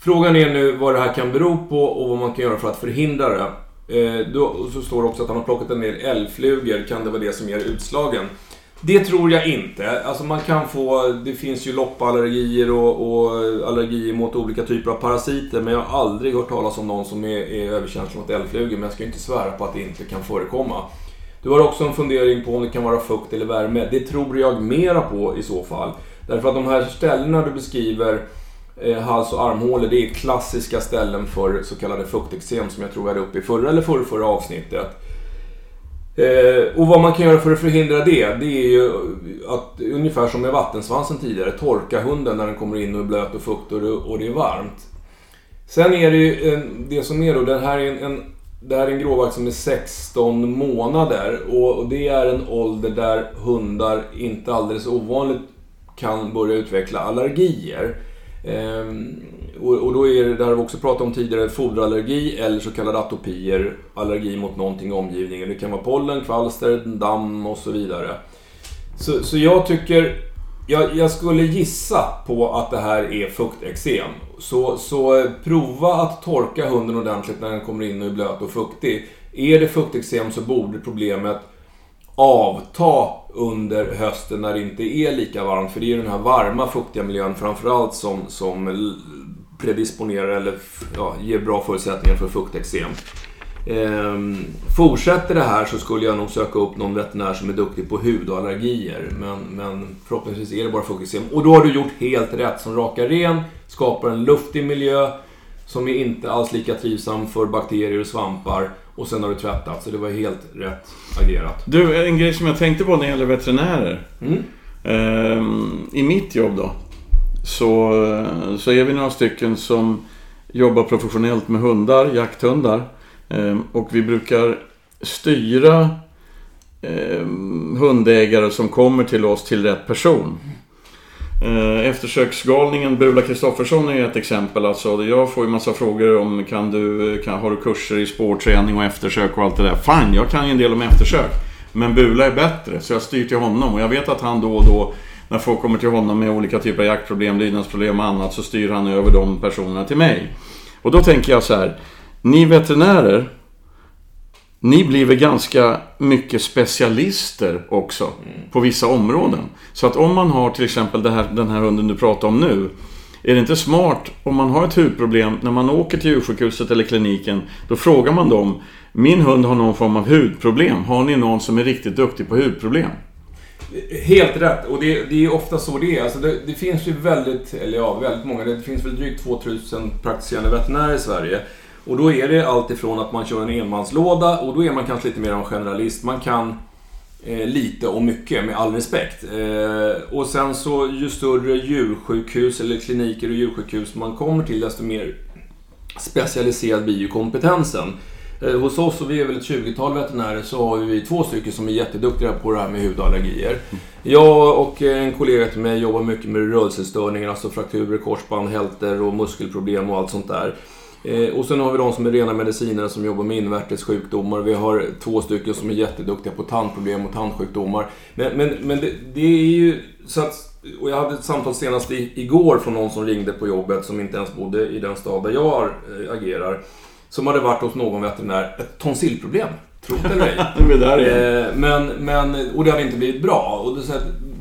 Speaker 1: Frågan är nu vad det här kan bero på och vad man kan göra för att förhindra det. Eh, då, och så står det också att han har plockat en del älgflugor. Kan det vara det som ger utslagen? Det tror jag inte. Alltså man kan få, det finns ju loppallergier och, och allergier mot olika typer av parasiter. Men jag har aldrig hört talas om någon som är, är överkänslig mot eldflugor. Men jag ska inte svära på att det inte kan förekomma. Du har också en fundering på om det kan vara fukt eller värme. Det tror jag mera på i så fall. Därför att de här ställena du beskriver, eh, hals och armhålor, det är klassiska ställen för så kallade fukteksem som jag tror jag hade uppe i förra eller förra, förra avsnittet. Eh, och vad man kan göra för att förhindra det, det är ju att ungefär som med vattensvansen tidigare, torka hunden när den kommer in och är blöt och fukt och det, och det är varmt. Sen är det ju en, det som är då, den här är en, en, det här är en gråvakt som är 16 månader och, och det är en ålder där hundar inte alldeles ovanligt kan börja utveckla allergier. Eh, och, och då är det, det har vi också pratat om tidigare, foderallergi eller så kallade atopier. Allergi mot någonting i omgivningen. Det kan vara pollen, kvalster, damm och så vidare. Så, så jag tycker, jag, jag skulle gissa på att det här är fukteksem. Så, så prova att torka hunden ordentligt när den kommer in och är blöt och fuktig. Är det fukteksem så borde problemet avta under hösten när det inte är lika varmt. För det är ju den här varma fuktiga miljön framförallt som, som predisponerar eller ja, ger bra förutsättningar för fukteksem. Ehm, fortsätter det här så skulle jag nog söka upp någon veterinär som är duktig på hud och allergier. Men, men förhoppningsvis är det bara fukteksem. Och då har du gjort helt rätt. Som rakar ren, skapar en luftig miljö som är inte alls lika trivsam för bakterier och svampar. Och sen har du tvättat, så det var helt rätt agerat.
Speaker 2: Du, en grej som jag tänkte på när det gäller veterinärer.
Speaker 1: Mm.
Speaker 2: Ehm, I mitt jobb då, så, så är vi några stycken som jobbar professionellt med hundar, jakthundar. Ehm, och vi brukar styra ehm, hundägare som kommer till oss till rätt person. Ehm, eftersöksgalningen Bula Kristoffersson är ett exempel. Alltså, jag får ju massa frågor om kan du, kan, har du kurser i spårträning och eftersök och allt det där. Fine, jag kan ju en del om eftersök. Men Bula är bättre, så jag styr till honom. Och jag vet att han då och då när folk kommer till honom med olika typer av jaktproblem, lydnadsproblem och annat så styr han över de personerna till mig. Och då tänker jag så här. Ni veterinärer, ni blir väl ganska mycket specialister också mm. på vissa områden. Så att om man har till exempel här, den här hunden du pratar om nu. Är det inte smart om man har ett hudproblem när man åker till djursjukhuset eller kliniken. Då frågar man dem. Min hund har någon form av hudproblem. Har ni någon som är riktigt duktig på hudproblem?
Speaker 1: Helt rätt. Och det, det är ofta så det är. Alltså det, det, finns ju väldigt, eller ja, väldigt många. Det finns väl drygt 2000 praktiserande veterinärer i Sverige. Och då är det allt ifrån att man kör en enmanslåda och då är man kanske lite mer av en generalist. Man kan eh, lite och mycket, med all respekt. Eh, och sen så ju större djursjukhus eller kliniker och djursjukhus man kommer till, desto mer specialiserad blir ju kompetensen. Eh, hos oss, och vi är väl ett 20-tal veterinärer, så har vi två stycken som är jätteduktiga på det här med hudallergier. Jag och en kollega till mig jobbar mycket med rörelsestörningar, alltså frakturer, korsband, hälter och muskelproblem och allt sånt där. Eh, och sen har vi de som är rena medicinare som jobbar med invärtes sjukdomar. Vi har två stycken som är jätteduktiga på tandproblem och tandsjukdomar. Men, men, men det, det är ju så att och jag hade ett samtal senast igår från någon som ringde på jobbet som inte ens bodde i den stad där jag eh, agerar. Som hade varit hos någon veterinär, ett tonsillproblem. Tro det eller ej. Eh, men, men, och det hade inte blivit bra. Och det,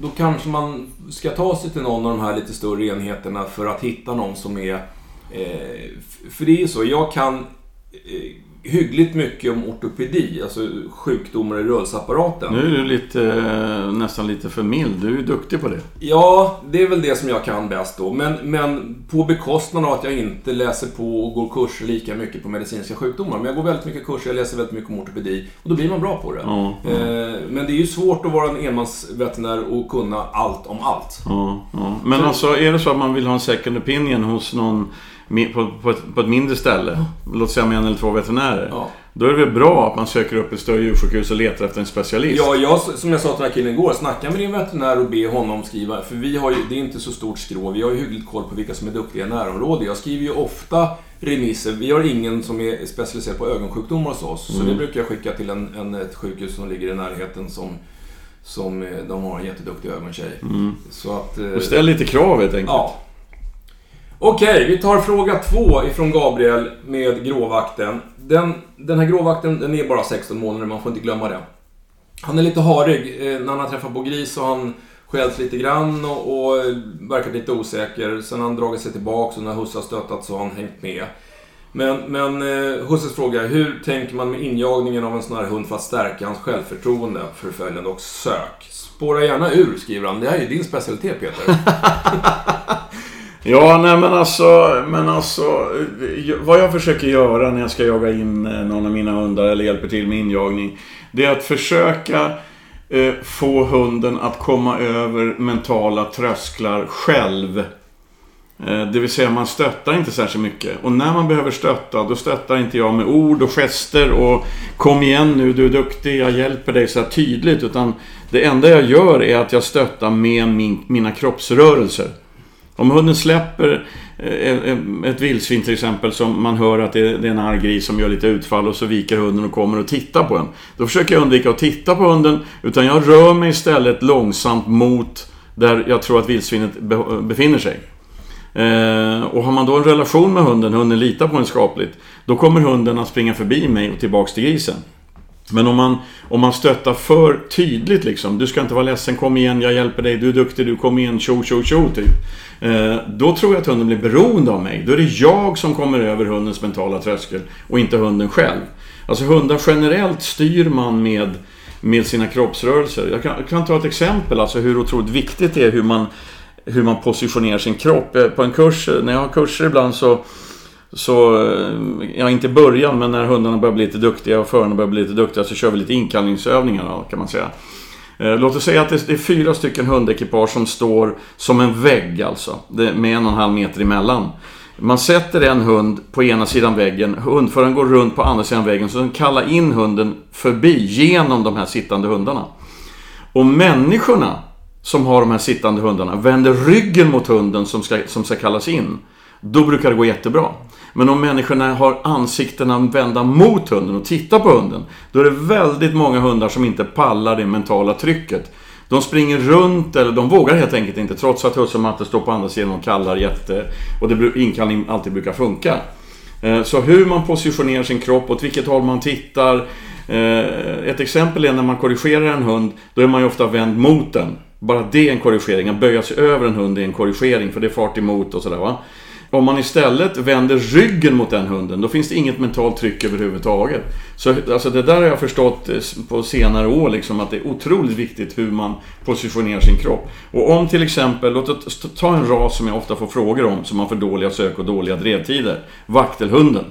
Speaker 1: då kanske man ska ta sig till någon av de här lite större enheterna för att hitta någon som är... Eh, för det är ju så, jag kan eh, hyggligt mycket om ortopedi, alltså sjukdomar i rörelseapparaten.
Speaker 2: Nu är du lite, eh, nästan lite för mild. Du är duktig på det.
Speaker 1: Ja, det är väl det som jag kan bäst då. Men, men på bekostnad av att jag inte läser på och går kurser lika mycket på medicinska sjukdomar. Men jag går väldigt mycket kurser, jag läser väldigt mycket om ortopedi. Och då blir man bra på det. Eh, men det är ju svårt att vara en enmansveterinär och kunna allt om allt.
Speaker 2: Ja, men så, alltså, är det så att man vill ha en second opinion hos någon på, på, ett, på ett mindre ställe, låt säga med en eller två veterinärer. Ja. Då är det väl bra att man söker upp ett större djursjukhus och letar efter en specialist?
Speaker 1: Ja, jag, som jag sa till den här killen igår, snacka med din veterinär och be honom skriva. För vi har ju, det är inte så stort skrå, vi har ju hyggligt koll på vilka som är duktiga i närområdet. Jag skriver ju ofta remisser. Vi har ingen som är specialiserad på ögonsjukdomar hos oss. Mm. Så det brukar jag skicka till en, en, ett sjukhus som ligger i närheten som som eh, de har en jätteduktig ögontjej. Mm.
Speaker 2: Så att... Och ställ lite krav helt enkelt.
Speaker 1: Ja, Okej, vi tar fråga två ifrån Gabriel med gråvakten. Den, den här gråvakten den är bara 16 månader, man får inte glömma det. Han är lite harig. Eh, när han har träffat på gris så har han skällt lite grann och, och verkat lite osäker. Sen har han dragit sig tillbaka och när husse har stöttat så har han hängt med. Men, men eh, Husses fråga är, hur tänker man med injagningen av en sån här hund för att stärka hans självförtroende, förföljande och sök? Spåra gärna ur, skriver han. Det här är ju din specialitet, Peter.
Speaker 2: Ja, nej men alltså, men alltså. Eh, vad jag försöker göra när jag ska jaga in eh, någon av mina hundar eller hjälper till med injagning. Det är att försöka eh, få hunden att komma över mentala trösklar själv. Eh, det vill säga man stöttar inte särskilt mycket. Och när man behöver stötta, då stöttar inte jag med ord och gester och Kom igen nu, du är duktig, jag hjälper dig så här tydligt. Utan det enda jag gör är att jag stöttar med min, mina kroppsrörelser. Om hunden släpper eh, eh, eh, ett vildsvin till exempel som man hör att det är en arg gris som gör lite utfall och så viker hunden och kommer och tittar på en. Då försöker jag undvika att titta på hunden utan jag rör mig istället långsamt mot där jag tror att vildsvinet befinner sig. Och har man då en relation med hunden, hunden litar på en skapligt, då kommer hunden att springa förbi mig och tillbaks till grisen. Men om man, om man stöttar för tydligt liksom. Du ska inte vara ledsen, kom igen, jag hjälper dig, du är duktig, du kom igen, tjo, tjo, tjo, typ. Eh, då tror jag att hunden blir beroende av mig. Då är det jag som kommer över hundens mentala tröskel och inte hunden själv. Alltså hundar generellt styr man med, med sina kroppsrörelser. Jag kan, jag kan ta ett exempel, alltså hur otroligt viktigt det är hur man, hur man positionerar sin kropp. Eh, på en kurs, när jag har kurser ibland så så, eh, ja inte i början, men när hundarna börjar bli lite duktiga och förarna börjar bli lite duktiga så kör vi lite inkallningsövningar kan man säga. Eh, låt oss säga att det är fyra stycken hundekipage som står som en vägg alltså. Med en och en halv meter emellan. Man sätter en hund på ena sidan väggen, hundföraren går runt på andra sidan väggen, så den kallar in hunden förbi genom de här sittande hundarna. Och människorna som har de här sittande hundarna vänder ryggen mot hunden som ska, som ska kallas in. Då brukar det gå jättebra. Men om människorna har ansiktena vända mot hunden och tittar på hunden. Då är det väldigt många hundar som inte pallar det mentala trycket. De springer runt eller de vågar helt enkelt inte trots att husse och matte står på andra sidan och kallar jätte och det inkallning alltid brukar funka. Eh, så hur man positionerar sin kropp, åt vilket håll man tittar. Eh, ett exempel är när man korrigerar en hund, då är man ju ofta vänd mot den. Bara det är en korrigering. Att böja sig över en hund är en korrigering, för det är fart emot och sådär va. Om man istället vänder ryggen mot den hunden, då finns det inget mentalt tryck överhuvudtaget. Så alltså det där har jag förstått eh, på senare år, liksom, att det är otroligt viktigt hur man positionerar sin kropp. Och om till exempel, låt oss ta en ras som jag ofta får frågor om, som har för dåliga sök och dåliga drevtider. Vaktelhunden.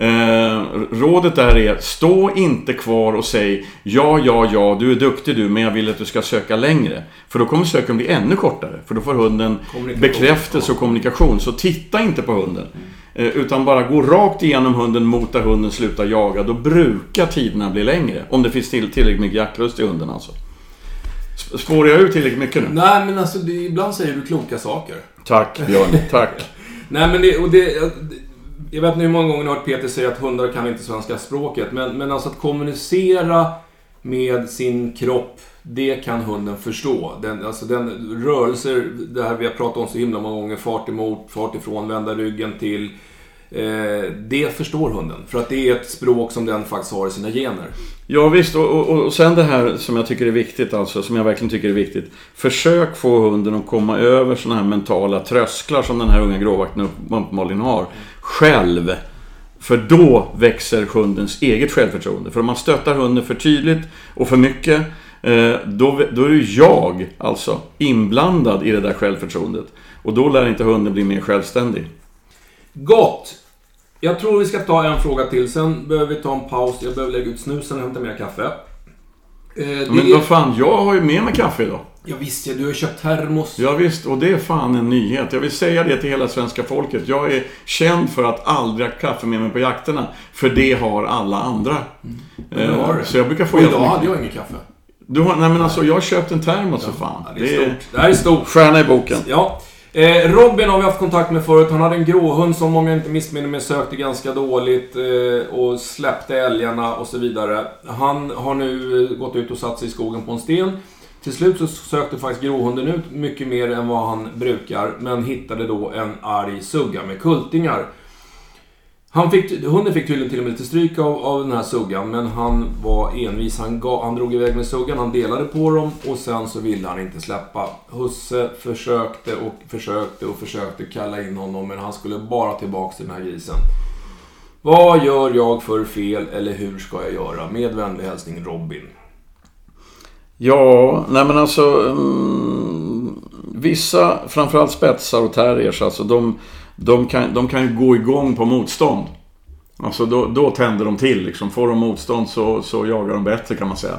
Speaker 2: Eh, rådet där är, stå inte kvar och säg Ja, ja, ja, du är duktig du, men jag vill att du ska söka längre. För då kommer söken bli ännu kortare. För då får hunden bekräftelse och kommunikation. Så titta inte på hunden. Eh, utan bara gå rakt igenom hunden mot där hunden slutar jaga. Då brukar tiderna bli längre. Om det finns till, tillräckligt mycket jaktlust i hunden alltså. Spårar jag ut tillräckligt mycket nu?
Speaker 1: Nej, men alltså det, ibland säger du kloka saker.
Speaker 2: Tack Björn, tack.
Speaker 1: Nej, men det, och det, jag vet inte hur många gånger ni har hört Peter säga att hundar kan inte svenska språket. Men, men alltså att kommunicera med sin kropp, det kan hunden förstå. Den, alltså den rörelser, det här vi har pratat om så himla många gånger, fart emot, fart ifrån, vända ryggen till. Eh, det förstår hunden. För att det är ett språk som den faktiskt har i sina gener.
Speaker 2: Ja visst, och, och, och sen det här som jag tycker är viktigt, alltså, som jag verkligen tycker är viktigt. Försök få hunden att komma över sådana här mentala trösklar som den här unga gråvakten uppenbarligen har. Själv. För då växer hundens eget självförtroende. För om man stöttar hunden för tydligt och för mycket, eh, då, då är ju jag, alltså, inblandad i det där självförtroendet. Och då lär inte hunden bli mer självständig.
Speaker 1: Gott! Jag tror vi ska ta en fråga till, sen behöver vi ta en paus. Jag behöver lägga ut snusen och hämta mer kaffe.
Speaker 2: Eh, Men är... vad fan, jag har ju med mig kaffe idag.
Speaker 1: Ja, visst ja, du har köpt termos.
Speaker 2: Ja, visst, och det är fan en nyhet. Jag vill säga det till hela svenska folket. Jag är känd för att aldrig ha kaffe med mig på jakterna. För det har alla andra.
Speaker 1: Mm. Eh,
Speaker 2: så jag brukar få
Speaker 1: Och idag hade jag ingen kaffe.
Speaker 2: Du har, nej men alltså, jag har köpt en termos för fan.
Speaker 1: Ja, det, är stort. det här är stort.
Speaker 2: Stjärna i boken.
Speaker 1: Ja. Eh, Robin har vi haft kontakt med förut. Han hade en gråhund som om jag inte missminner mig sökte ganska dåligt eh, och släppte älgarna och så vidare. Han har nu eh, gått ut och satt sig i skogen på en sten. Till slut så sökte faktiskt gråhunden ut mycket mer än vad han brukar, men hittade då en arg sugga med kultingar. Han fick, hunden fick tydligen till och med lite stryk av, av den här suggan, men han var envis. Han, gav, han drog iväg med suggan, han delade på dem och sen så ville han inte släppa. Husse försökte och försökte och försökte kalla in honom, men han skulle bara tillbaka till den här grisen. Vad gör jag för fel eller hur ska jag göra? Med vänlig hälsning Robin.
Speaker 2: Ja, nej men alltså... Mm, vissa, framförallt spetsar och terriers, alltså de, de, kan, de kan ju gå igång på motstånd. Alltså då, då tänder de till liksom. Får de motstånd så, så jagar de bättre kan man säga.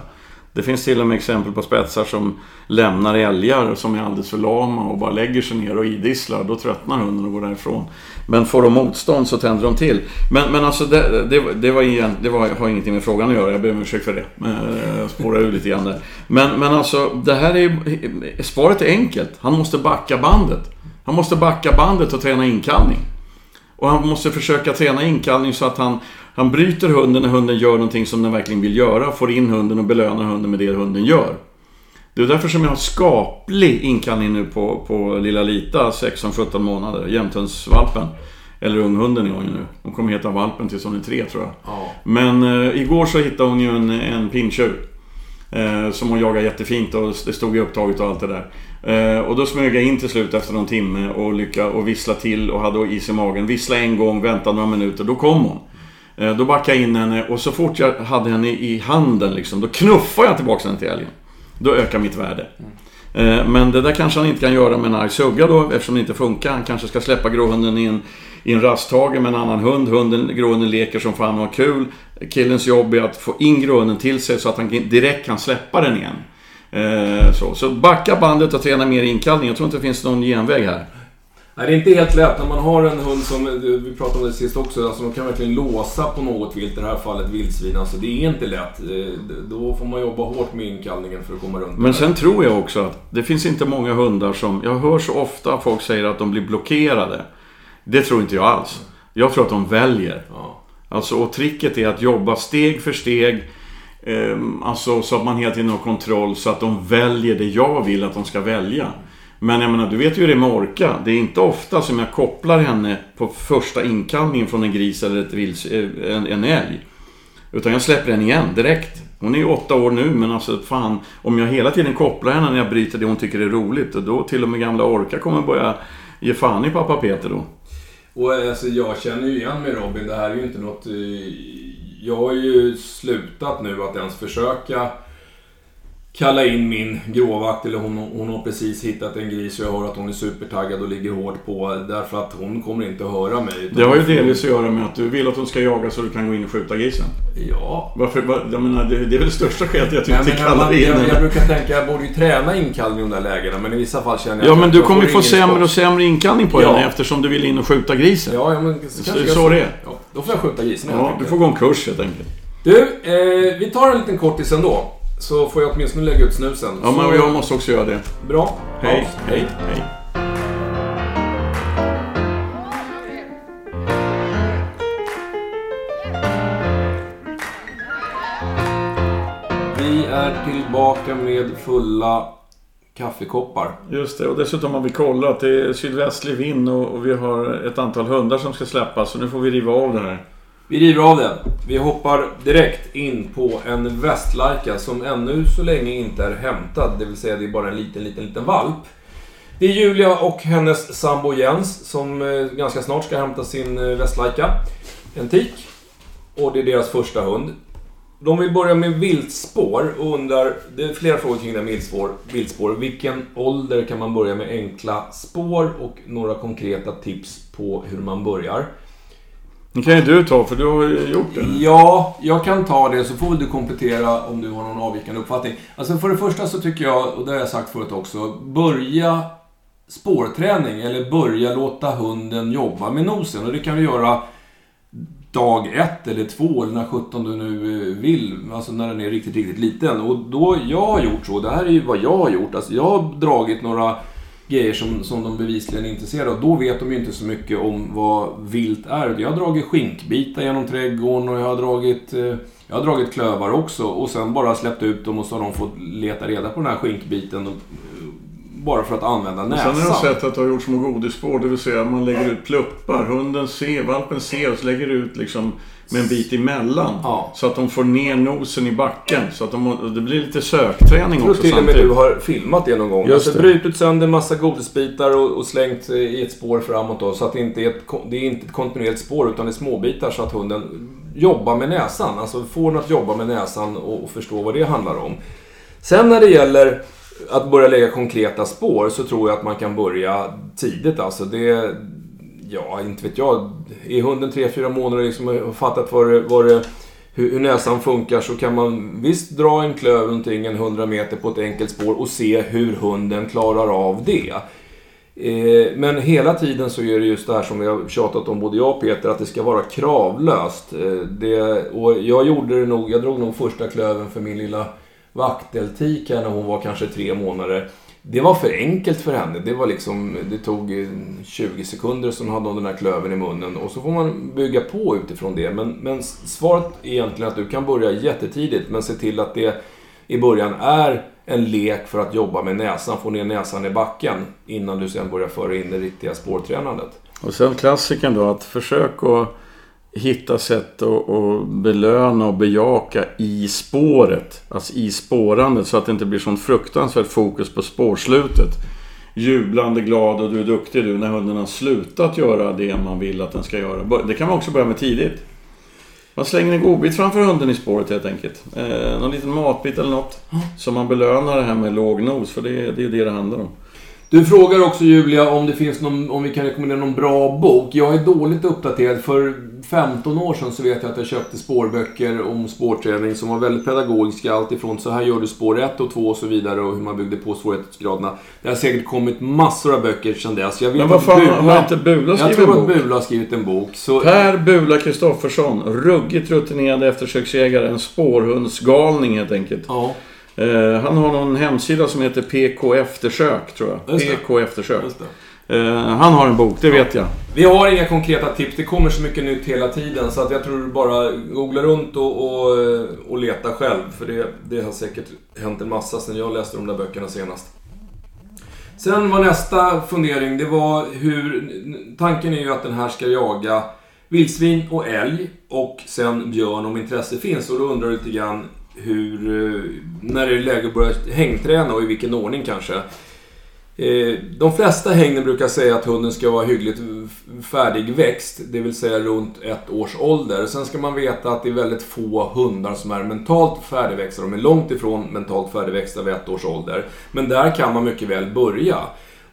Speaker 2: Det finns till och med exempel på spetsar som lämnar älgar som är alldeles för lama och bara lägger sig ner och idisslar. Då tröttnar hunden och går därifrån. Men får de motstånd så tänder de till. Men, men alltså det, det, det, var igen, det var, har ingenting med frågan att göra. Jag ber om ursäkt för det. Jag eh, spårar ur lite grann där. Men, men alltså det här är Svaret är enkelt. Han måste backa bandet. Han måste backa bandet och träna inkallning. Och han måste försöka träna inkallning så att han han bryter hunden när hunden gör någonting som den verkligen vill göra, får in hunden och belönar hunden med det hunden gör. Det är därför som jag har skaplig inkallning nu på, på lilla Lita, 16-17 månader, jämthundsvalpen. Eller unghunden är hon ju nu. Hon kommer heta valpen tills hon är tre tror jag. Ja. Men eh, igår så hittade hon ju en, en pinntjur. Eh, som hon jagade jättefint och det stod i upptaget och allt det där. Eh, och då smög jag in till slut efter någon timme och lyckades och vissla till och hade is i magen. Vissla en gång, vänta några minuter, då kom hon. Eh, då backade jag in henne och så fort jag hade henne i handen liksom, då knuffade jag tillbaka henne till älgen. Då ökar mitt värde. Mm. Men det där kanske han inte kan göra med en arg sugga då eftersom det inte funkar. Han kanske ska släppa gråhunden i en, i en rasthage med en annan hund. Hunden, gråhunden leker som fan och har kul. Killens jobb är att få in gråhunden till sig så att han direkt kan släppa den igen. Eh, så, så backa bandet och träna mer inkallning. Jag tror inte det finns någon genväg här.
Speaker 1: Nej, det är inte helt lätt. När man har en hund som, vi pratade om det sist också, alltså de kan verkligen låsa på något vilt. I det här fallet vildsvin. Alltså det är inte lätt. Eh, då får man jobba hårt med inkallningen för att komma runt
Speaker 2: Men sen tror jag också att det finns inte många hundar som... Jag hör så ofta folk säger att de blir blockerade. Det tror inte jag alls. Jag tror att de väljer. Ja. Alltså, och tricket är att jobba steg för steg Ehm, alltså så att man hela tiden har kontroll så att de väljer det jag vill att de ska välja. Men jag menar, du vet ju hur det är med orka. Det är inte ofta som jag kopplar henne på första inkallningen från en gris eller ett vils, eh, en, en älg. Utan jag släpper henne igen direkt. Hon är ju åtta år nu men alltså fan. Om jag hela tiden kopplar henne när jag bryter det hon tycker är roligt. Och då till och med gamla orka kommer börja ge fan i pappa Peter då.
Speaker 1: Och eh, alltså, jag känner ju igen mig Robin. Det här är ju inte något... Eh, jag har ju slutat nu att ens försöka kalla in min gråvakt eller hon, hon har precis hittat en gris och jag hör att hon är supertaggad och ligger hårt på därför att hon kommer inte att höra mig.
Speaker 2: Det har ju delvis att göra med att du vill att hon ska jaga så du kan gå in och skjuta grisen.
Speaker 1: Ja.
Speaker 2: Varför? va- Jag menar, det, det är väl det största skälet till att
Speaker 1: Jag,
Speaker 2: kallar
Speaker 1: man,
Speaker 2: in
Speaker 1: jag, jag
Speaker 2: henne.
Speaker 1: brukar tänka jag borde ju träna inkallning i de där lägena men i vissa fall känner jag
Speaker 2: Ja
Speaker 1: att
Speaker 2: men
Speaker 1: jag-
Speaker 2: du
Speaker 1: jag
Speaker 2: kommer ju få sämre
Speaker 1: sport.
Speaker 2: och sämre inkallning på
Speaker 1: Ja.
Speaker 2: henne eftersom du vill in och skjuta grisen.
Speaker 1: Ja, ja men
Speaker 2: Så- så
Speaker 1: jag-
Speaker 2: det är.
Speaker 1: Ja, då får jag skjuta grisen
Speaker 2: Ja, du får gå en kurs helt enkelt.
Speaker 1: Du, eh, vi tar en liten kortis ändå. Så får jag åtminstone lägga ut snusen.
Speaker 2: Ja, men jag måste också göra det.
Speaker 1: Bra.
Speaker 2: Hej,
Speaker 1: Ja.
Speaker 2: hej, hej.
Speaker 1: Vi är tillbaka med fulla kaffekoppar.
Speaker 2: Just det, och dessutom har vi kollat. Det är sydvästlig vind och, och vi har ett antal hundar som ska släppas. Så nu får vi riva av det här.
Speaker 1: Vi river av den. Vi hoppar direkt in på en västlarka som ännu så länge inte är hämtad. Det vill säga det är bara en liten, liten, liten valp. Det är Julia och hennes sambo Jens som eh, ganska snart ska hämta sin eh, västlarka. En tik. Och det är deras första hund. De vill börja med viltspår och undrar, det är flera frågor kring det här med viltspår. viltspår. Vilken ålder kan man börja med enkla spår och några konkreta tips på hur man börjar.
Speaker 2: Det kan ju du ta, för du har ju gjort det.
Speaker 1: Ja, jag kan ta det så får väl du komplettera om du har någon avvikande uppfattning. Alltså för det första så tycker jag, och det har jag sagt förut också, börja spårträning eller börja låta hunden jobba med nosen. Och det kan du göra dag ett eller två eller när sjutton du nu eh, vill. Alltså när den är riktigt, riktigt liten. Och då, jag har gjort så, det här är ju vad jag har gjort. Alltså jag har dragit några grejer som, som de bevisligen är intresserade av. Då vet de ju inte så mycket om vad vilt är. Jag har dragit skinkbitar genom trädgården och jag har dragit, eh, jag har dragit klövar också. Och sen bara släppt ut dem och så har de fått leta reda på den här skinkbiten. Eh, bara för att använda näsan.
Speaker 2: Sen har jag sett att du har gjort små godisspår, det vill säga man lägger ut pluppar. Hunden ser, valpen ser och så lägger ut liksom med en bit emellan.
Speaker 1: Ja.
Speaker 2: Så att de får ner nosen i backen. Så att de, det blir lite sökträning
Speaker 1: Jag tror
Speaker 2: också
Speaker 1: till och med
Speaker 2: samtidigt.
Speaker 1: du har filmat det någon gång.
Speaker 2: Just
Speaker 1: alltså
Speaker 2: det.
Speaker 1: brutit sönder massa godisbitar och, och slängt i ett spår framåt då. Så att det inte är ett, det är inte ett kontinuerligt spår utan det är småbitar så att hunden jobbar med näsan. Alltså får den att jobba med näsan och, och förstå vad det handlar om. Sen när det gäller att börja lägga konkreta spår så tror jag att man kan börja tidigt. Alltså det... Ja, inte vet jag. Är hunden 3-4 månader liksom och har fattat vad det, vad det, hur, hur näsan funkar så kan man visst dra en klöv någonting en 100 meter på ett enkelt spår och se hur hunden klarar av det. Eh, Men hela tiden så är det just det här som vi har tjatat om både jag och Peter, att det ska vara kravlöst. Eh, Det, och jag gjorde det nog, jag drog nog första klöven för min lilla vakteltik här när hon var kanske tre månader. Det var för enkelt för henne. Det var liksom, det tog eh, 20 sekunder så hade hon den här klöven i munnen. Och så får man bygga på utifrån det. Men, men svaret är egentligen att du kan börja jättetidigt, men se till att det i början är en lek för att jobba med näsan, få ner näsan i backen innan du sen börjar föra in det riktiga spårtränandet.
Speaker 2: Och sen klassikern då att försök att hitta sätt att, att belöna och bejaka i spåret. Alltså i spårandet så att det inte blir sånt fruktansvärt fokus på spårslutet. Jublande glad och du är duktig du när hunden har slutat göra det man vill att den ska göra. Det kan man också börja med tidigt. Man slänger en godbit framför hunden i spåret helt enkelt. Eh, någon liten matbit eller något. Så man belönar det här med låg nos, för det, det är det det handlar om.
Speaker 1: Du frågar också Julia om det finns någon, om vi kan rekommendera någon bra bok. Jag är dåligt uppdaterad. För 15 år sedan så vet jag att jag köpte spårböcker om spårträning som var väldigt pedagogiska. Allt ifrån så här gör du spår 1 och 2 och så vidare och hur man byggde på svårighetsgraderna. Det har säkert kommit massor av böcker sedan dess. Jag vet
Speaker 2: Men vad
Speaker 1: att
Speaker 2: fan,
Speaker 1: Bula-
Speaker 2: har inte Bula
Speaker 1: Jag
Speaker 2: skrivit
Speaker 1: tror
Speaker 2: en
Speaker 1: att
Speaker 2: bok?
Speaker 1: Bula har skrivit en bok. Så...
Speaker 2: Per Bula Kristoffersson, ruggigt rutinerad eftersöksjägare. En spårhundsgalning helt enkelt.
Speaker 1: Ja,
Speaker 2: Eh, han har någon hemsida som heter PK Eftersök, tror jag. PK Eftersök. Eh, han har en bok, det vet jag.
Speaker 1: Vi har inga konkreta tips. Det kommer så mycket nytt hela tiden. Så att jag tror bara googla runt och, och, och leta själv. För det, det har säkert hänt en massa sen jag läste de där böckerna senast. Sen var nästa fundering, det var hur... Tanken är ju att den här ska jaga vildsvin och älg och sen björn om intresse finns. Och då undrar du lite grann hur... Eh, när är det läge att börja hängträna och i vilken ordning kanske? Eh, de flesta hängnen brukar säga att hunden ska vara hyggligt färdigväxt, det vill säga runt ett års ålder. Sen ska man veta att det är väldigt få hundar som är mentalt färdigväxta. De är långt ifrån mentalt färdigväxta vid ett års ålder. Men där kan man mycket väl börja.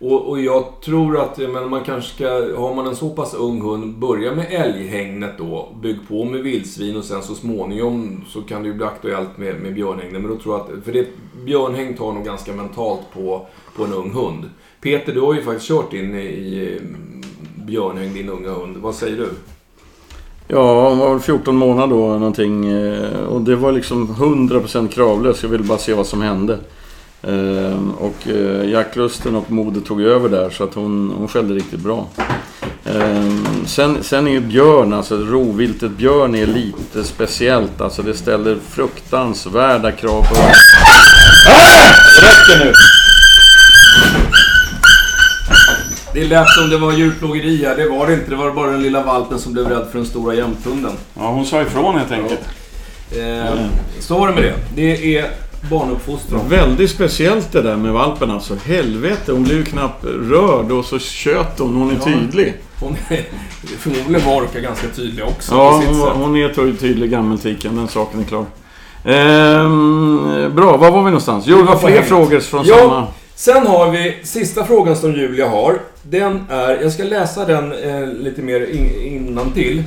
Speaker 1: Och, och jag tror att men man kanske ska, har man en så pass ung hund, börja med älghägnet då. Bygg på med vildsvin och sen så småningom så kan det ju bli aktuellt med, med björnhägnet. Men då tror jag att, för det, björnhägn tar nog ganska mentalt på, på en ung hund. Peter, du har ju faktiskt kört in i, i mm, björnhägn, din unga hund. Vad säger du?
Speaker 2: Ja, hon var väl 14 månader då någonting. Eh, och det var liksom 100% kravlöst. Jag ville bara se vad som hände. Ehm, och eh, jaktlusten och modet tog över där så att hon, hon skällde riktigt bra. Ehm, sen, sen är ju björn, alltså rovviltet björn är lite speciellt. Alltså det ställer fruktansvärda krav på... Ah! Det räcker nu!
Speaker 1: Det lät som det var djurplågeri här. Det var det inte. Det var bara den lilla valpen som blev rädd för den stora jämthunden.
Speaker 2: Ja, hon sa ifrån helt enkelt.
Speaker 1: Ja. Eh, så var det med det. Det är barnuppfostran.
Speaker 2: Väldigt speciellt det där med valpen alltså. Helvete, hon blev ju knappt rörd och så tjöt hon. Hon är ja. tydlig.
Speaker 1: Hon är förmodligen var är ganska tydlig också.
Speaker 2: Ja, hon, hon är tydlig gammeltiken. Den saken är klar. Ehm, bra, var var vi någonstans? Jo, det var fler frågor från ja, samma...
Speaker 1: Sen har vi sista frågan som Julia har. Den är, jag ska läsa den eh, lite mer in, innan till.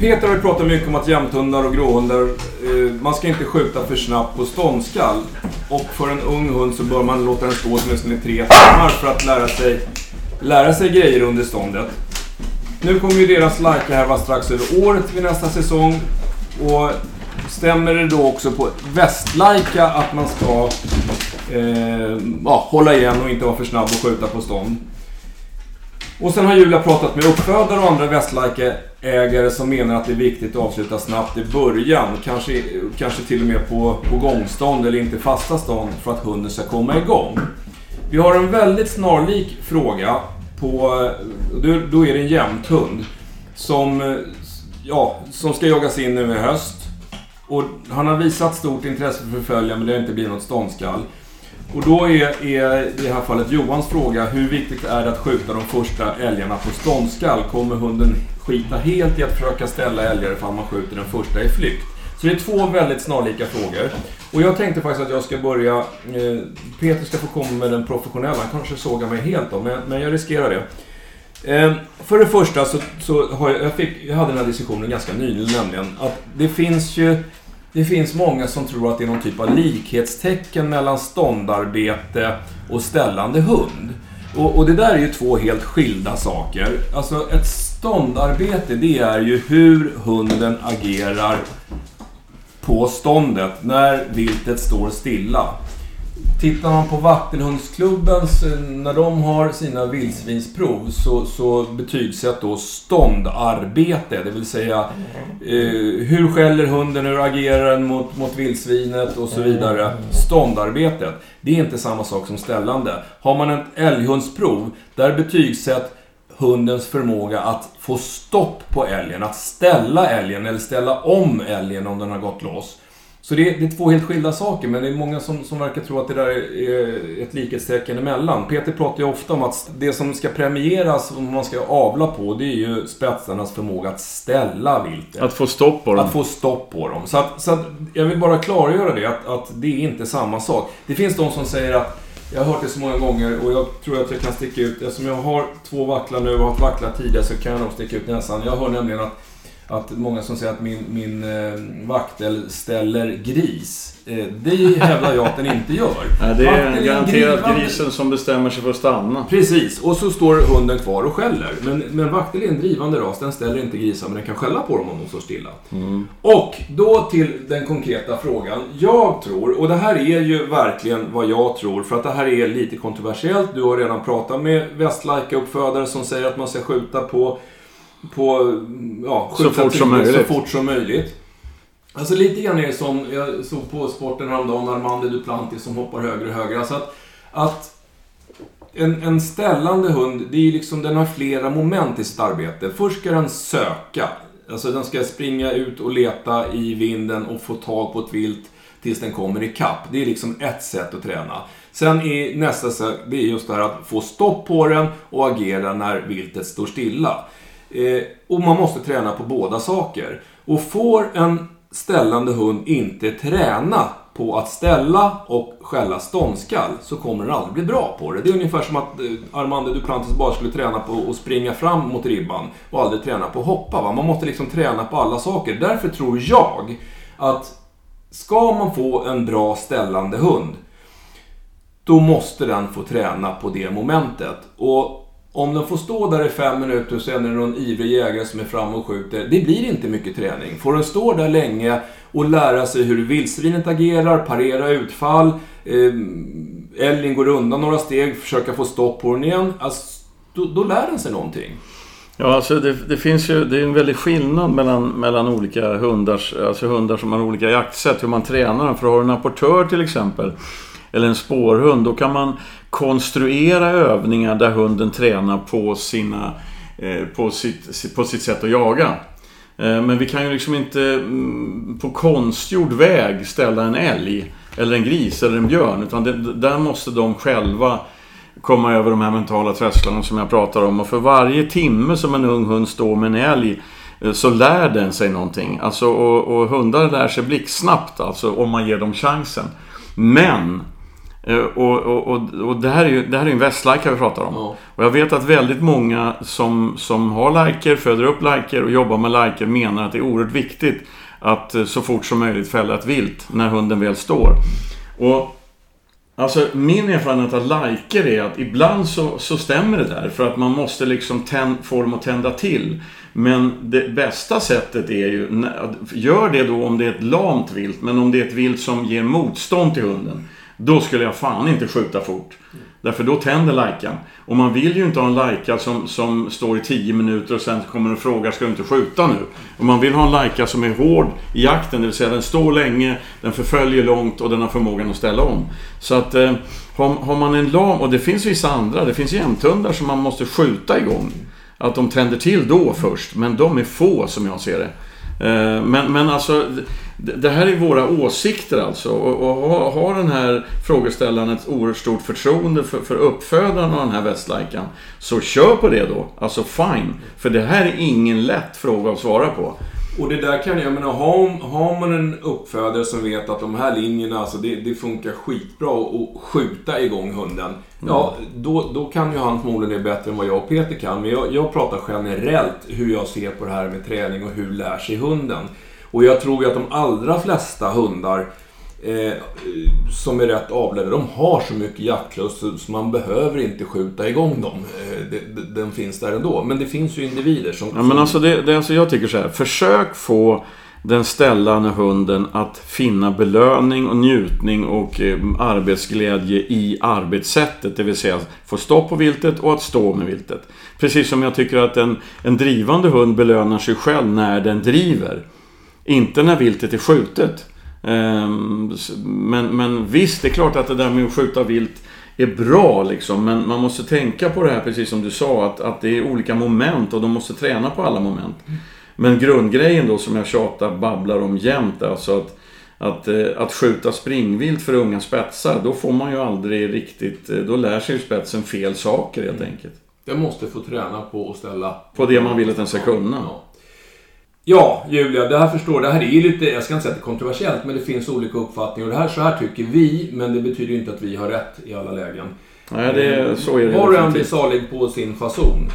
Speaker 1: Peter har ju pratat mycket om att jämthundar och gråhundar, eh, man ska inte skjuta för snabbt på ståndskall. Och för en ung hund så bör man låta den stå åtminstone i tre timmar för att lära sig, lära sig grejer under ståndet. Nu kommer ju deras Laika här vara strax över året vid nästa säsong. Och stämmer det då också på västlaika att man ska eh, ja, hålla igen och inte vara för snabb och skjuta på stånd? Och sen har Julia pratat med uppfödare och andra västlajkeägare som menar att det är viktigt att avsluta snabbt i början. Kanske, kanske till och med på, på gångstånd eller inte fasta stånd för att hunden ska komma igång. Vi har en väldigt snarlik fråga på, då är det en jämthund som, ja, som ska jagas in nu i höst. Och han har visat stort intresse för att förfölja men det har inte blivit något ståndskall. Och då är, är i det här fallet Johans fråga, hur viktigt är det att skjuta de första älgarna på ståndskall? Kommer hunden skita helt i att försöka ställa älgar ifall man skjuter den första i flykt? Så det är två väldigt snarlika frågor. Och jag tänkte faktiskt att jag ska börja... Eh, Peter ska få komma med den professionella. Han kanske sågar mig helt då, men, men jag riskerar det. Eh, för det första så, så har jag, jag, fick, jag hade den här diskussionen ganska nyligen nämligen. Att det finns ju det finns många som tror att det är någon typ av likhetstecken mellan ståndarbete och ställande hund. Och, och, det där är ju två helt skilda saker. Alltså ett ståndarbete, det är ju hur hunden agerar på ståndet när viltet står stilla. Tittar man på Vattenhundsklubbens, när de har sina vildsvinsprov så, så betygsätt då ståndarbete, det vill säga eh, hur skäller hunden, hur agerar den mot, mot vildsvinet och så vidare. Ståndarbetet, det är inte samma sak som ställande. Har man ett älghundsprov, där betygsätt hundens förmåga att få stopp på älgen, att ställa älgen eller ställa om älgen om den har gått loss. Så det är, det är, två helt skilda saker, men det är många som, som verkar tro att det där är ett likhetstecken emellan. Peter pratar ju ofta om att det som ska premieras, om man ska avla på, det är ju spetsarnas förmåga att ställa viltet.
Speaker 2: Att få stopp på dem.
Speaker 1: Att få stopp på dem. Så, att, så att jag vill bara klargöra det, att, att det är inte samma sak. Det finns de som säger att jag har hört det så många gånger och jag tror att jag kan sticka ut, eftersom jag har två vacklar nu och har haft vacklar tidigare så kan jag nog sticka ut näsan. Jag hör nämligen att att många som säger att min, min eh, vaktel ställer gris. Eh, det hävdar jag att den inte gör.
Speaker 2: Nej, det är garanterat
Speaker 1: drivande-
Speaker 2: grisen som bestämmer sig för att stanna.
Speaker 1: Precis, och så står hunden kvar och skäller. Men, men vaktel är en drivande ras, den ställer inte grisar men den kan skälla på dem om de står stilla. Och då till den konkreta frågan. Jag tror, och det här är ju verkligen vad jag tror, för att det här är lite kontroversiellt. Du har redan pratat med västlajka-uppfödare som säger att man ska skjuta på, på ja,
Speaker 2: Så fort som möjligt.
Speaker 1: Så fort som möjligt. Alltså lite grann är det som, jag såg på sporten häromdagen, Armando Duplantis som hoppar högre och högre. Alltså att, att en, en ställande hund, det är liksom, den har flera moment i sitt arbete. Först ska den söka. Alltså den ska springa ut och leta i vinden och få tag på ett vilt tills den kommer i kapp. Det är liksom ett sätt att träna. Sen är nästa sätt, det är just det här att få stopp på den och agera när viltet står stilla. Eh, och man måste träna på båda saker. Och får en ställande hund inte träna på att ställa och skälla ståndskall så kommer den aldrig bli bra på det. Det är ungefär som att eh, Armando Duplantis bara skulle träna på att springa fram mot ribban och aldrig träna på att hoppa. Va? Man måste liksom träna på alla saker. Därför tror jag att ska man få en bra ställande hund då måste den få träna på det momentet. Och om de får stå där i fem minuter och sen är det någon ivrig jägare som är framme och skjuter. Det blir inte mycket träning. Får de stå där länge och lära sig hur vildsvinet agerar, parera utfall, eh, älgen går undan några steg, försöka få stopp på den igen. Alltså, då, då lär den sig någonting.
Speaker 2: Ja, alltså det, det finns ju det är en väldig skillnad mellan, mellan olika hundars, alltså hundar som har olika jaktsätt, hur man tränar dem. För har du en apportör till exempel, eller en spårhund, då kan man konstruera övningar där hunden tränar på, sina, eh, på, sitt, på sitt sätt att jaga. Eh, men vi kan ju liksom inte mm, på konstgjord väg ställa en älg, eller en gris, eller en björn. Utan det, där måste de själva komma över de här mentala trösklarna som jag pratar om. Och för varje timme som en ung hund står med en älg eh, så lär den sig någonting. Alltså, och, och hundar lär sig blixtsnabbt alltså, om man ger dem chansen. Men, och, och, och, och det här är ju det här är en västlajka vi pratar om.
Speaker 1: Ja.
Speaker 2: Och jag vet att väldigt många som, som har lajker, föder upp lajker och jobbar med lajker menar att det är oerhört viktigt att eh, så fort som möjligt fälla ett vilt när hunden väl står. Och Alltså min erfarenhet av lajker är att ibland så, så stämmer det där för att man måste liksom tänd, få dem att tända till. Men det bästa sättet är ju, gör det då om det är ett lamt vilt, men om det är ett vilt som ger motstånd till hunden. Då skulle jag fan inte skjuta fort. Därför då tänder lajkan. Och man vill ju inte ha en lajka som, som står i 10 minuter och sen kommer och frågar ska du inte skjuta nu? Och man vill ha en lajka som är hård i jakten, det vill säga den står länge, den förföljer långt och den har förmågan att ställa om. Så att eh, har, har man en lam, och det finns vissa andra, det finns jämthundar som man måste skjuta igång. Att de tänder till då först, men de är få som jag ser det. Eh, men, men alltså, det här är våra åsikter alltså. Och, och har, har den här frågeställaren ett oerhört stort förtroende för, för uppfödaren av den här västlajkan, så kör på det då. Alltså fine. För det här är ingen lätt fråga att svara på.
Speaker 1: Och det där kan jag menar, har, har man en uppfödare som vet att de här linjerna, alltså det, det funkar skitbra att skjuta igång hunden. Ja, då, då kan ju han förmodligen det bättre än vad jag och Peter kan. Men jag, jag pratar generellt hur jag ser på det här med träning och hur lär sig hunden. Och jag tror ju att de allra flesta hundar eh, som är rätt avlade, de har så mycket jaktlust så man behöver inte skjuta igång dem. Eh, det, de, den finns där ändå. Men det finns ju individer som...
Speaker 2: Ja, men alltså, det, det, alltså jag tycker så här. Försök få den ställande hunden att finna belöning och njutning och eh, arbetsglädje i arbetssättet. Det vill säga få stopp på viltet och att stå med viltet. Precis som jag tycker att en, en drivande hund belönar sig själv när den driver. Inte när viltet är skjutet. Ehm, Men, men visst, det är klart att det där med att skjuta vilt är bra liksom. Men man måste tänka på det här, precis som du sa, att, att det är olika moment och de måste träna på alla moment. Men grundgrejen då som jag tjatar, babblar om jämt, alltså att, att, eh, att skjuta springvilt för unga spetsar, då får man ju aldrig riktigt, eh, då lär sig ju spetsen fel saker helt enkelt.
Speaker 1: Jag måste få träna på att ställa...
Speaker 2: På det man vill att den ska kunna.
Speaker 1: Ja. Ja, Julia, det här förstår Det här är lite, jag ska inte säga att det är kontroversiellt, men det finns olika uppfattningar. Och det här, så här tycker vi, men det betyder ju inte att vi har rätt i alla lägen.
Speaker 2: Nej, det, så är det
Speaker 1: Var och en blir salig på sin fason.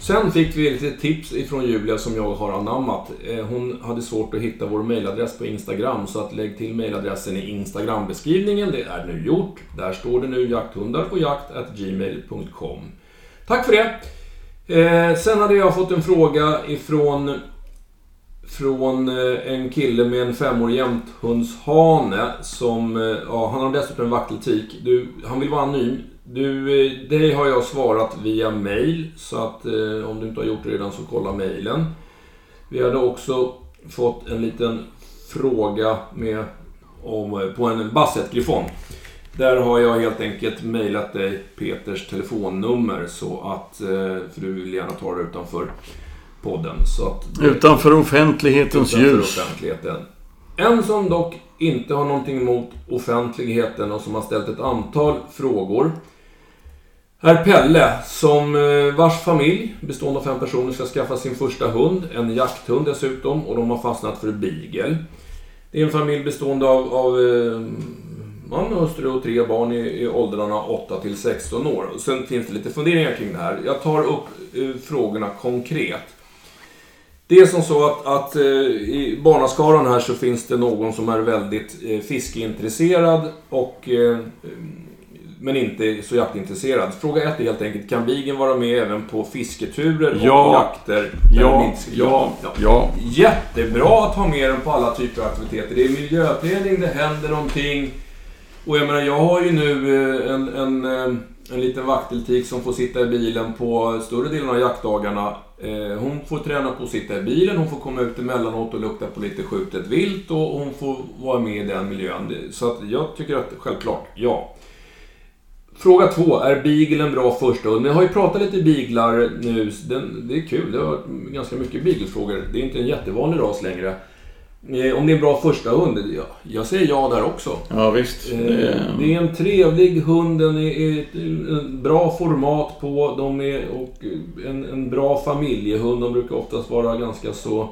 Speaker 1: Sen fick vi lite tips ifrån Julia som jag har anammat. Eh, hon hade svårt att hitta vår mailadress på Instagram så att lägg till mailadressen i Instagram-beskrivningen. Det är nu gjort. Där står det nu jakthundar och jakt gmail.com. Tack för det! Eh, sen hade jag fått en fråga ifrån från eh, en kille med en femårig jämthundshane som, eh, ja, han har dessutom en vakteltik. Du, han vill vara anonym. Du, eh, dig har jag svarat via mail, så att eh, om du inte har gjort det redan så kolla mailen. Vi hade också fått en liten fråga med, om, på en Basset-gryfon. Där har jag helt enkelt mejlat dig Peters telefonnummer så att, för du vill gärna ta det utanför podden. Så att,
Speaker 2: utanför offentlighetens
Speaker 1: utanför
Speaker 2: ljus.
Speaker 1: Offentligheten. En som dock inte har någonting emot offentligheten och som har ställt ett antal frågor är Pelle, som eh, vars familj bestående av fem personer ska skaffa sin första hund, en jakthund dessutom, och de har fastnat för beagle. Det är en familj bestående av, av eh, man, hustru och tre barn i, i åldrarna 8 till 16 år. Och sen finns det lite funderingar kring det här. Jag tar upp eh, frågorna konkret. Det är som så att, att eh, i barnaskaran här så finns det någon som är väldigt eh, fiskeintresserad och eh, men inte så jaktintresserad. Fråga ett är helt enkelt, kan bigen vara med även på fisketurer
Speaker 2: Ja.
Speaker 1: och jakter? där de
Speaker 2: Ja,
Speaker 1: ska-
Speaker 2: ja, ja.
Speaker 1: Jättebra att ha med den på alla typer av aktiviteter. Det är miljöträning, det händer någonting. Och jag menar, jag har ju nu en, en, en liten vakteltik som får sitta i bilen på större delen av jaktdagarna. Eh, hon får träna på att sitta i bilen, hon får komma ut emellanåt och lukta på lite skjutet vilt och hon får vara med i den miljön. Så att jag tycker att självklart, ja. Fråga två, är beagle en bra första hund? Vi har ju pratat lite beaglar nu, den, det är kul. Det har varit ganska mycket beaglefrågor. Det är inte en jättevanlig ras längre. Eh, Om det är en bra första hund? Ja, jag säger ja där också.
Speaker 2: Ja, visst.
Speaker 1: Eh,
Speaker 2: Det,
Speaker 1: är en trevlig hund, den är bra format på, de är och en, en bra familjehund. De brukar oftast vara ganska så,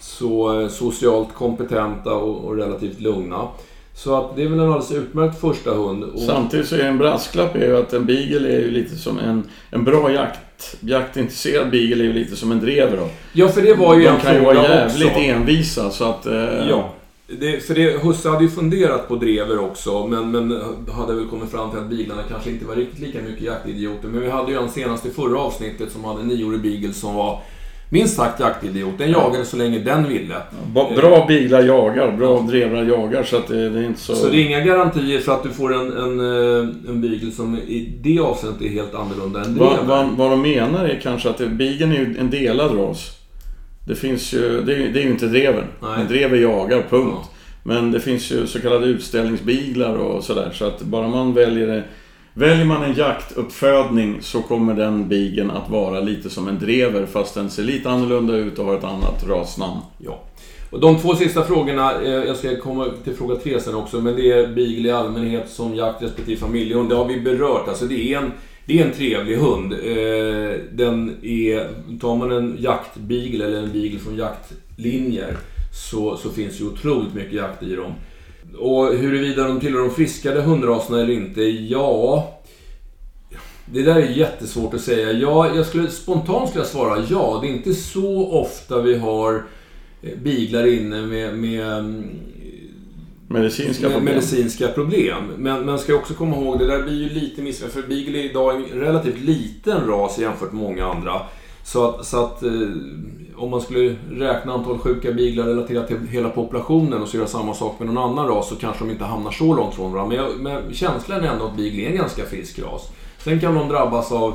Speaker 1: så eh, socialt kompetenta och, och relativt lugna. Så att det är väl en alldeles utmärkt första hund. Och,
Speaker 2: Samtidigt så är en brasklapp är ju att en beagle är ju lite som en, en bra jakt, jaktintresserad beagle är ju lite som en drever då.
Speaker 1: ja, för det var ju
Speaker 2: De
Speaker 1: en
Speaker 2: kan ju vara jävligt
Speaker 1: också.
Speaker 2: envisa så att... Eh,
Speaker 1: Ja. Det, för det, Husse hade ju funderat på drever också, men, men hade väl kommit fram till att beaglarna kanske inte var riktigt lika mycket jaktidioter. Men vi hade ju en senast i förra avsnittet som hade en nioårig beagle som var minst sagt jaktidiot. Den jagade så länge den ville.
Speaker 2: ba- Bra beaglar jagar, bra drevrar jagar så att det, det är inte så...
Speaker 1: Så det är inga garantier för att du får en, en, eh, en beagle som i det avseendet är helt annorlunda än
Speaker 2: Vad, vad, vad de menar är kanske att beageln är ju en delad ras. Det finns ju, det är, det är ju inte dreven.
Speaker 1: Nej.
Speaker 2: En drever jagar, punkt.
Speaker 1: Ja.
Speaker 2: Men det finns ju så kallade utställningsbiglar och sådär. Så att bara man väljer det. Väljer man en jaktuppfödning så kommer den bigen att vara lite som en drever fast den ser lite annorlunda ut och har ett annat rasnamn.
Speaker 1: Ja. Och de två sista frågorna, eh, jag ska komma till fråga tre sen också, men det är beagle i allmänhet som jakt respektive familjehund. Det har vi berört. Alltså det är en, det är en trevlig hund. Eh, den är, tar man en jaktbeagle eller en beagle från jaktlinjer så, så finns ju otroligt mycket jakt i dem. Och huruvida de tillhör de friskare hundraserna eller inte, ja... Det där är jättesvårt att säga. Ja, jag skulle, spontant skulle jag svara ja. Det är inte så ofta vi har eh, beaglar inne med, med, mm,
Speaker 2: Medicinska
Speaker 1: med
Speaker 2: problem.
Speaker 1: medicinska problem. Men man ska också komma ihåg, det där blir ju lite missförstånd. För beagle är idag en relativt liten ras jämfört med många andra. Så att, så att eh, om man skulle räkna antal sjuka beaglar relaterat till hela populationen och så göra samma sak med någon annan ras så kanske de inte hamnar så långt från varandra. Men, jag, men känslan är ändå att beagle är en ganska frisk ras. Sen kan de drabbas av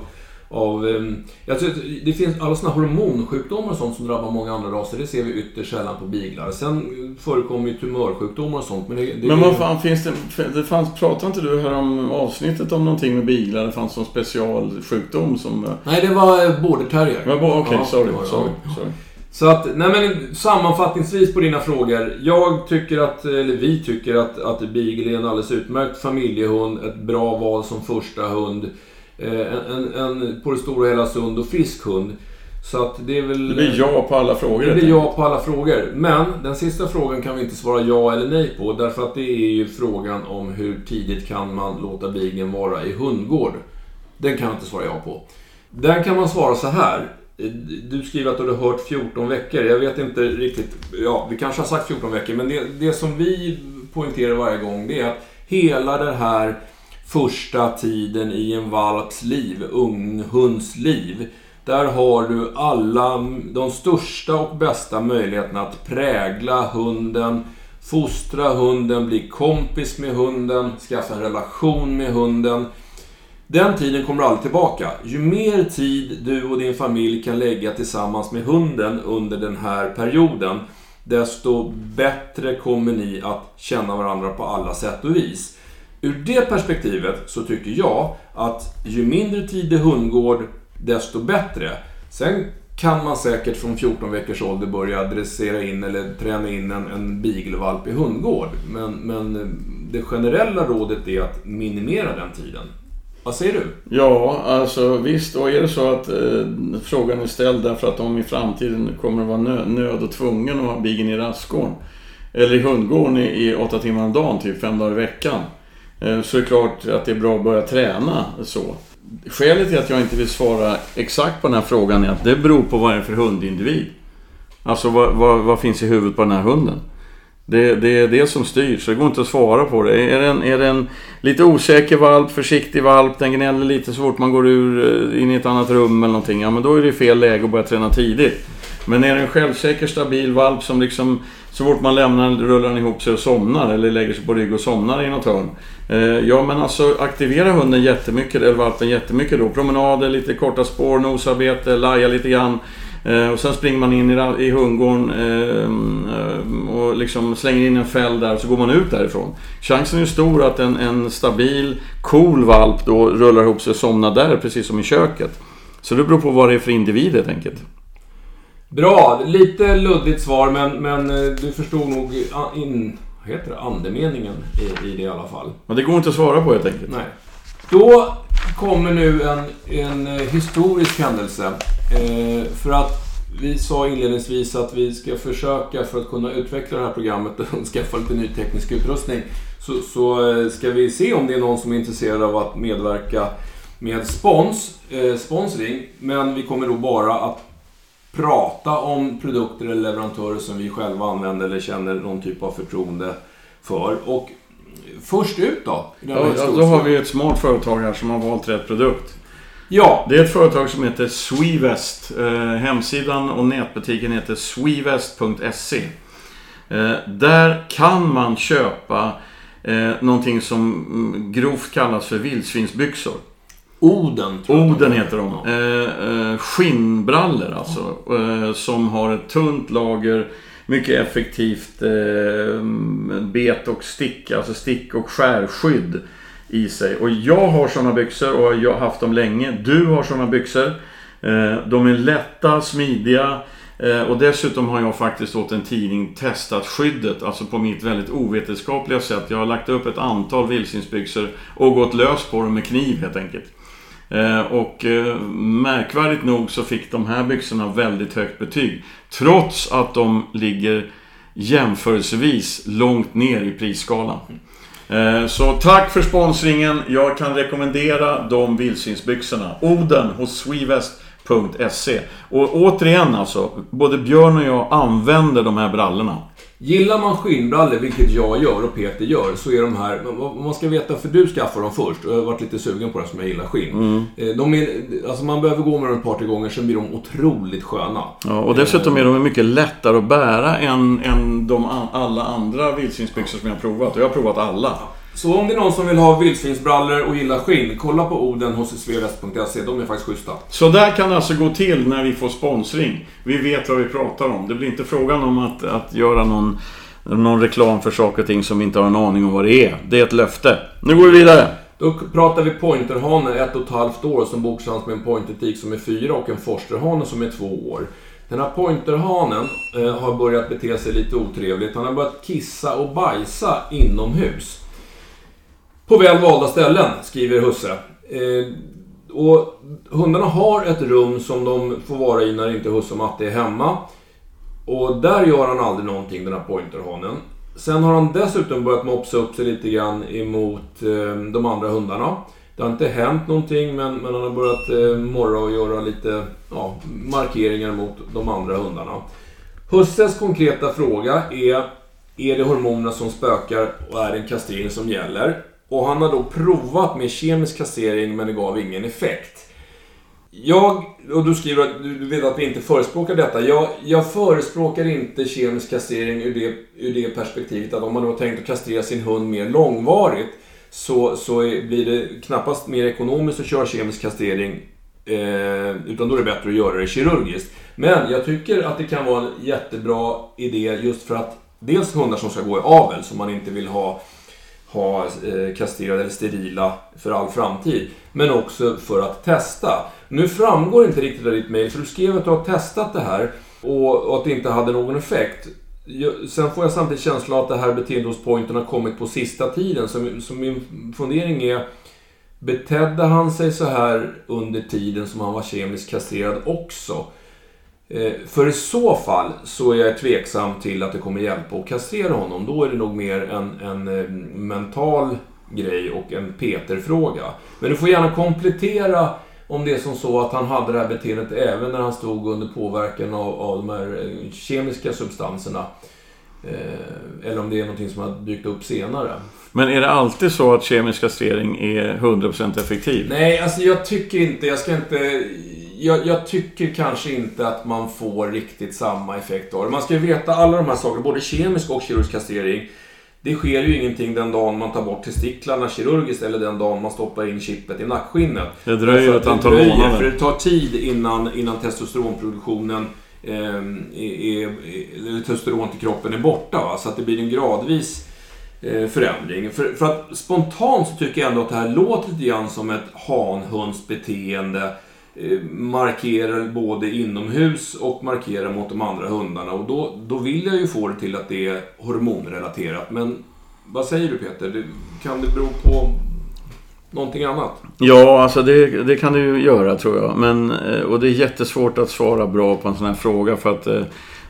Speaker 1: av, ehm, jag tror att det finns alla såna hormonsjukdomar och sånt som drabbar många andra raser. Det ser vi ytterst sällan på beaglar. Sen förekommer ju tumörsjukdomar och sånt. Men, det, det
Speaker 2: Men vad fan finns det... Det fanns, pratade inte du här om avsnittet om någonting med beaglar? Det fanns någon specialsjukdom som...
Speaker 1: Nej, det var eh, border terrier.
Speaker 2: Men bo- Okej,
Speaker 1: Ja,
Speaker 2: sorry, sorry, sorry.
Speaker 1: Så att, nej men sammanfattningsvis på dina frågor. Jag tycker att, eller vi tycker att, att beagle är en alldeles utmärkt familjehund. Ett bra val som första hund. Eh, En, en, en på det stora hela sund och frisk hund. Så att det är väl...
Speaker 2: Det blir ja på alla frågor.
Speaker 1: Det blir ja på alla frågor. Men den sista frågan kan vi inte svara ja eller nej på. Därför att det är ju frågan om hur tidigt kan man låta bigen vara i hundgård. Den kan jag inte svara ja på. Där kan man svara så här. Du skriver att du har hört 14 veckor. Jag vet inte riktigt. Ja, vi kanske har sagt 14 veckor. Men det, det som vi poängterar varje gång det är att hela den här första tiden i en valps liv, unghunds liv. Där har du alla de största och bästa möjligheterna att prägla hunden, fostra hunden, bli kompis med hunden, skaffa en relation med hunden. Den tiden kommer aldrig tillbaka. Ju mer tid du och din familj kan lägga tillsammans med hunden under den här perioden, desto bättre kommer ni att känna varandra på alla sätt och vis. Ur det perspektivet så tycker jag att ju mindre tid det hundgård, desto bättre. Sen kan man säkert från 14 veckors ålder börja dressera in eller träna in en, en beaglevalp i hundgård. Men, men det generella rådet är att minimera den tiden. Vad säger du?
Speaker 2: Ja, alltså visst. Och är det så att eh, frågan är ställd därför att de i framtiden kommer att vara nö nöd och tvungen att ha bigen i rastgården. Eller i hundgården i, i åtta timmar om dagen, typ fem dagar i veckan. Så så är det klart att det är bra att börja träna så. Skälet till att jag inte vill svara exakt på den här frågan är att det beror på vad det är för hundindivid. Alltså vad, vad, vad finns i huvudet på den här hunden? Det, det, är det som styr, så det går inte att svara på det. Är det, en, är det en lite osäker valp, försiktig valp, den gnäller lite så fort man går ur eh, in i ett annat rum eller någonting. Ja, men då är det fel läge att börja träna tidigt. Men är det en självsäker, stabil valp som liksom så fort man lämnar rullar den ihop sig och somnar eller lägger sig på rygg och somnar i något hörn. Eh, ja men alltså aktivera hunden jättemycket, eller valpen jättemycket då. Promenader, lite korta spår, nosarbete, laja lite grann. Eh, och sen springer man in i, i hundgården eh, och liksom slänger in en fäll där och så går man ut därifrån. Chansen är stor att en, en stabil, cool valp då rullar ihop sig och somnar där, precis som i köket. Så det beror på vad det är för individ helt enkelt.
Speaker 1: Bra, lite luddigt svar men, men du förstod nog in, heter det, andemeningen i, i det i alla fall.
Speaker 2: Men det går inte att svara på helt enkelt.
Speaker 1: Nej. Då kommer nu en, en eh, historisk händelse. Eh, för att vi sa inledningsvis att vi ska försöka för att kunna utveckla det här programmet och skaffa lite ny teknisk utrustning. Så, så eh, ska vi se om det är någon som är intresserad av att medverka med spons, eh, sponsring. Men vi kommer då bara att prata om produkter eller leverantörer som vi själva använder eller känner någon typ av förtroende för. Och först ut då?
Speaker 2: Ja, då har vi ett smart företag här som har valt rätt produkt.
Speaker 1: Ja.
Speaker 2: Det är ett företag som heter Swevest. Eh, hemsidan och nätbutiken heter swevest.se. Eh, där kan man köpa eh, någonting som mm, grovt kallas för vildsvinsbyxor.
Speaker 1: Oden.
Speaker 2: Oden heter de. Eh, eh, skinnbrallor alltså. Eh, som har ett tunt lager, mycket effektivt eh, bet och stick, alltså stick och skärskydd i sig. Och jag har sådana byxor och jag har haft dem länge. Du har sådana byxor. Eh, de är lätta, smidiga. Eh, och dessutom har jag faktiskt åt en tidning testat skyddet, alltså på mitt väldigt ovetenskapliga sätt. Jag har lagt upp ett antal vildsvinsbyxor och gått lös på dem med kniv helt enkelt. Eh, och eh, märkvärdigt nog så fick de här byxorna väldigt högt betyg. Trots att de ligger jämförelsevis långt ner i prisskalan. Eh, så tack för sponsringen. Jag kan rekommendera de vildsvinsbyxorna. Oden hos Swevest.se. Och återigen alltså, både Björn och jag använder de här brallorna.
Speaker 1: Gillar man skinnbrallor, vilket jag gör och Peter gör, så är de här... Man ska veta, för du skaffade dem först och jag har varit lite sugen på det som jag gillar skinn. Mm. Eh, de är, alltså man behöver gå med dem ett par, tre gånger, sen blir de otroligt sköna.
Speaker 2: Ja, och dessutom är de mycket lättare att bära än, än de alla andra vildsvinsbyxor som jag har provat. Och jag har provat alla.
Speaker 1: Så om det är någon som vill ha vildsvinsbrallor och gillar skinn, kolla på orden hos svevest.se. De är faktiskt schyssta.
Speaker 2: Så där kan det alltså gå till när vi får sponsring. Vi vet vad vi pratar om. Det blir inte frågan om att, att göra någon, någon reklam för saker och ting som vi inte har en aning om vad det är. Det är ett löfte. Nu går vi vidare.
Speaker 1: Då pratar vi pointerhane, ett och ett halvt år, som boksams med en pointertik som är fyra och en forsterhane som är två år. Den här pointerhanen eh, har börjat bete sig lite otrevligt. Han har börjat kissa och bajsa inomhus. På väl valda ställen, skriver Husse. Eh, och hundarna har ett rum som de får vara i när inte Husse och Matte är hemma. Och där gör han aldrig någonting, den här pointerhanen. Sen har han dessutom börjat mopsa upp sig lite grann emot eh, de andra hundarna. Det har inte hänt någonting men, men han har börjat eh, morra och göra lite ja, markeringar mot de andra hundarna. Husses konkreta fråga är är det hormonerna som spökar och är det en kastrering som gäller? Och han har då provat med kemisk kastrering men det gav ingen effekt. Jag, och du skriver att du vet att vi inte förespråkar detta. Jag, jag förespråkar inte kemisk kastrering ur det, ur det perspektivet att om man då har tänkt att kastrera sin hund mer långvarigt så, så blir det knappast mer ekonomiskt att köra kemisk kastrering eh, utan då är det bättre att göra det kirurgiskt. Men jag tycker att det kan vara en jättebra idé just för att dels hundar som ska gå i avel som man inte vill ha ha eh, kastrerade eller sterila för all framtid. Men också för att testa. Nu framgår inte riktigt av ditt mejl, för du skrev att du har testat det här och, att det inte hade någon effekt. Sen får jag samtidigt känslan att det här beteendet hos pointen har kommit på sista tiden. Så, så min fundering är, betedde han sig så här under tiden som han var kemiskt kastrerad också? Eh, för i så fall så är jag tveksam till att det kommer hjälpa att kastrera honom. Då är det nog mer en, en eh, mental grej och en Peter-fråga. Men du får gärna komplettera om det är som så att han hade det här beteendet även när han stod under påverkan av, av de här eh, kemiska substanserna. Eller om det är någonting som har dykt upp senare.
Speaker 2: Men är det alltid så att kemisk kastrering är 100% effektiv?
Speaker 1: Nej, alltså jag tycker inte, jag ska inte jag, jag, tycker kanske inte att man får riktigt samma effekt av det. Man ska ju veta alla de här sakerna, både kemisk och kirurgisk kastrering. Det sker ju ingenting den dagen man tar bort testiklarna kirurgiskt eller den dagen man stoppar in chippet i nackskinnet.
Speaker 2: Det dröjer ett antal månader.
Speaker 1: För det tar tid innan, innan testosteronproduktionen eh, är, eller testosteron till kroppen är borta. Va? Så att det blir en gradvis eh, förändring. För, för, att spontant så tycker jag ändå att det här låter lite grann som ett hanhundsbeteende Eh, Eh, markerar både inomhus och markerar mot de andra hundarna. Och då, då vill jag ju få det till att det är hormonrelaterat. Men vad säger du Peter? kan det bero på någonting annat?
Speaker 2: Ja, alltså det, det kan det ju göra tror jag. Men, eh, och det är jättesvårt att svara bra på en sån här fråga för att eh,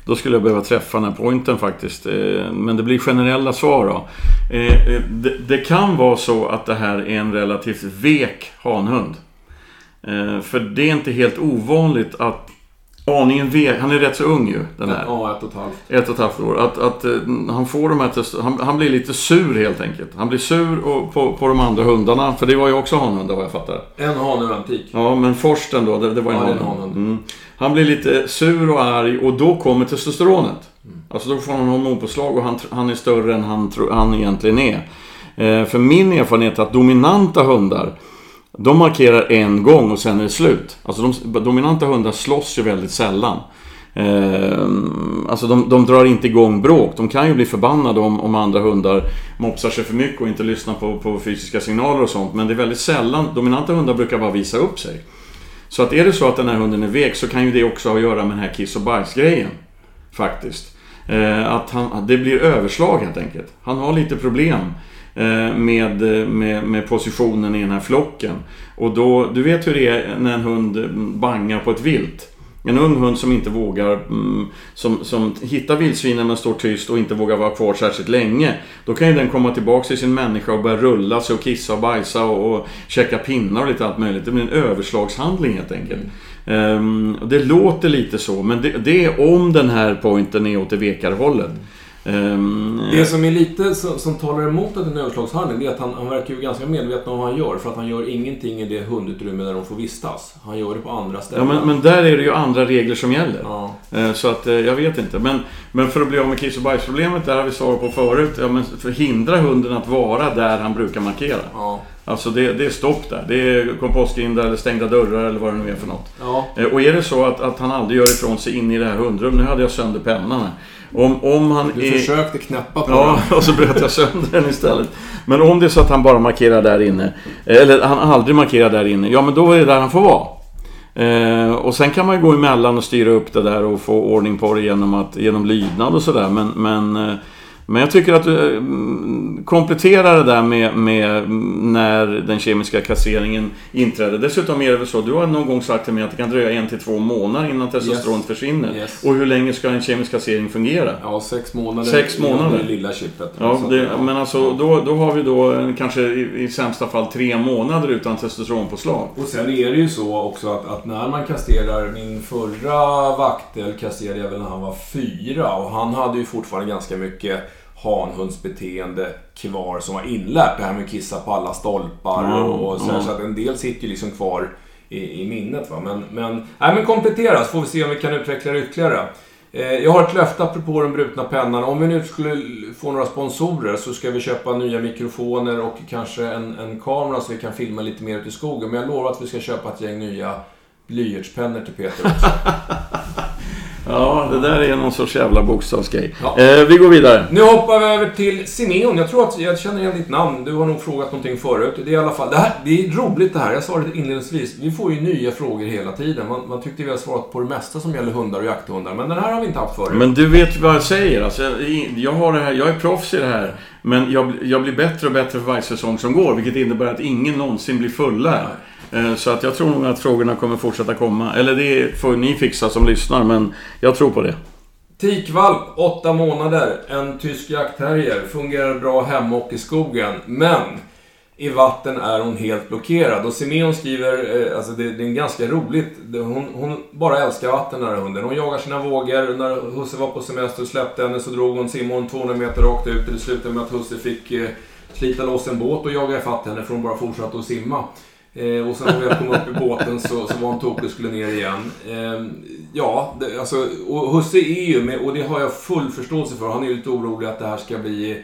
Speaker 2: då skulle jag behöva träffa den här pointen faktiskt. Men det blir generella svar då. Det, det kan vara så att det här är en relativt vek hanhund. Eh, för det är inte helt ovanligt att aningen V, han är rätt så ung ju den här.
Speaker 1: Ja, ett och ett halvt.
Speaker 2: Ett och ett halvt år. Att, att uh, han får de här test han, han, blir lite sur helt enkelt. Han blir sur och, på, på de andra hundarna. För det var ju också hanhundar vad jag fattar.
Speaker 1: En hane och en tik.
Speaker 2: Ja, men Forsten då, det, det var en ja, hanhund. Mm. Han blir lite sur och arg och då kommer testosteronet. Mm. Alltså då får han hormonpåslag och han, han är större än han, han egentligen är. Eh, för min erfarenhet är att dominanta hundar de markerar en gång och sen är det slut. Alltså de dominanta hundar slåss ju väldigt sällan. Eh, alltså de, de, drar inte igång bråk. De kan ju bli förbannade om, om andra hundar mopsar sig för mycket och inte lyssnar på, på fysiska signaler och sånt. Men det är väldigt sällan. Dominanta hundar brukar bara visa upp sig. Så att är det så att den här hunden är vek så kan ju det också ha att göra med den här kiss och bajs-grejen. Faktiskt. Eh, att han, det blir överslag helt enkelt. Han har lite problem. Eh, med, med, med positionen i den här flocken. Och då, du vet hur det är när en hund bangar på ett vilt. En ung hund som inte vågar, mm, som, som hittar vildsvinen men står tyst och inte vågar vara kvar särskilt länge. Då kan ju den komma tillbaka till sin människa och börja rulla sig och kissa och bajsa och, och käka pinnar och lite allt möjligt. Det blir en överslagshandling helt enkelt. Mm. Um, det låter lite så, men det, det, är om den här pointen är åt det vekare hållet. Mm.
Speaker 1: Um, det som är lite som, som talar emot att det är en överslagshandling, är att han, han verkar ju ganska medveten om vad han gör. För att han gör ingenting i det hundutrymme där de får vistas. Han gör det på andra ställen.
Speaker 2: Ja, men, men där är det ju andra regler som gäller. Ja. Uh, så att, uh, jag vet inte. Men, men för att bli av med kiss och bajsproblemet, där har vi svarat på förut. Ja, men förhindra hunden att vara där han brukar markera. Ja. Alltså det, det, är stopp där. Det är kompostgrindar eller stängda dörrar eller vad det nu är för något. Ja. Och är det så att, att han aldrig gör ifrån sig in i det här hundrummet. Nu hade jag sönder pennan här. Om, om han
Speaker 1: du är... försökte knäppa på
Speaker 2: Ja, den. och så bröt jag sönder den istället. Men om det är så att han bara markerar där inne, eller han aldrig markerar där inne, ja men då är det där han får vara. Eh, och sen kan man ju gå emellan och styra upp det där och få ordning på det genom, att, genom lydnad och sådär. Men, men eh, Men jag tycker att du mm, kompletterar det där med, med mm, när den kemiska kastreringen inträder. Dessutom är det väl så, du har någon gång sagt till mig att det kan dröja en till två månader innan testosteronet
Speaker 1: Yes.
Speaker 2: försvinner.
Speaker 1: Yes.
Speaker 2: Och hur länge ska en kemisk kastrering fungera?
Speaker 1: Ja, sex månader.
Speaker 2: Sex månader.
Speaker 1: Det lilla chippet.
Speaker 2: Ja, det, men alltså då, då har vi då en, kanske i, i sämsta fall tre månader utan testosteronpåslag.
Speaker 1: Och sen är det ju så också att, att när man kastrerar, min förra vaktel kastrerade jag väl när han var fyra och han hade ju fortfarande ganska mycket hanhundsbeteende kvar som var inlärt. Det här med att kissa på alla stolpar
Speaker 2: Ja,
Speaker 1: och, så,
Speaker 2: ja.
Speaker 1: så att en del sitter ju liksom kvar i, i minnet. Va? Men, men, nej, men kompletteras får vi se om vi kan utveckla det ytterligare. Eh, Jag har ett löfte apropå den brutna pennan. Om vi nu skulle få några sponsorer så ska vi köpa nya mikrofoner och kanske en, en kamera så vi kan filma lite mer ute i skogen. Men jag lovar att vi ska köpa ett gäng nya blyertspennor till Peter också.
Speaker 2: Ja, det där är någon sorts jävla bokstavsgrej.
Speaker 1: Ja.
Speaker 2: Eh, vi går vidare.
Speaker 1: Nu hoppar vi över till Simeon. Jag tror att jag känner igen ditt namn. Du har nog frågat någonting förut. Det är i alla fall... Det, här, det är roligt det här. Jag sa det inledningsvis. Vi får ju nya frågor hela tiden. Man, man tyckte vi har svarat på det mesta som gäller hundar och jakthundar. Men den här har vi inte haft förut.
Speaker 2: Men du vet vad jag säger. Alltså, jag- har det här, jag är proffs i det här. Men jag, jag blir bättre och bättre för varje säsong som går. Vilket innebär att ingen någonsin blir fullärd. Eh, så att jag tror nog att frågorna kommer fortsätta komma. Eller det får ni fixa som lyssnar, men jag tror på det.
Speaker 1: Tikvalp, 8 månader, en tysk jaktterrier, fungerar bra hemma och i skogen. Men i vatten är hon helt blockerad. Och Simeon skriver, eh, alltså det, det är ganska roligt. Hon, hon bara älskar vatten den här hunden. Hon jagar sina vågor. När Husse var på semester och släppte henne så drog hon simmade hon 200 meter rakt ut. Det slutade med att Husse fick eh, slita loss en båt och jaga ifatt henne för hon bara fortsatte att simma. Eh, och sen när jag kom upp i båten så, så var hon tokig och skulle ner igen. Eh, ja, det, alltså, och Husse är ju med, och det har jag full förståelse för. Han är ju lite orolig att det här ska bli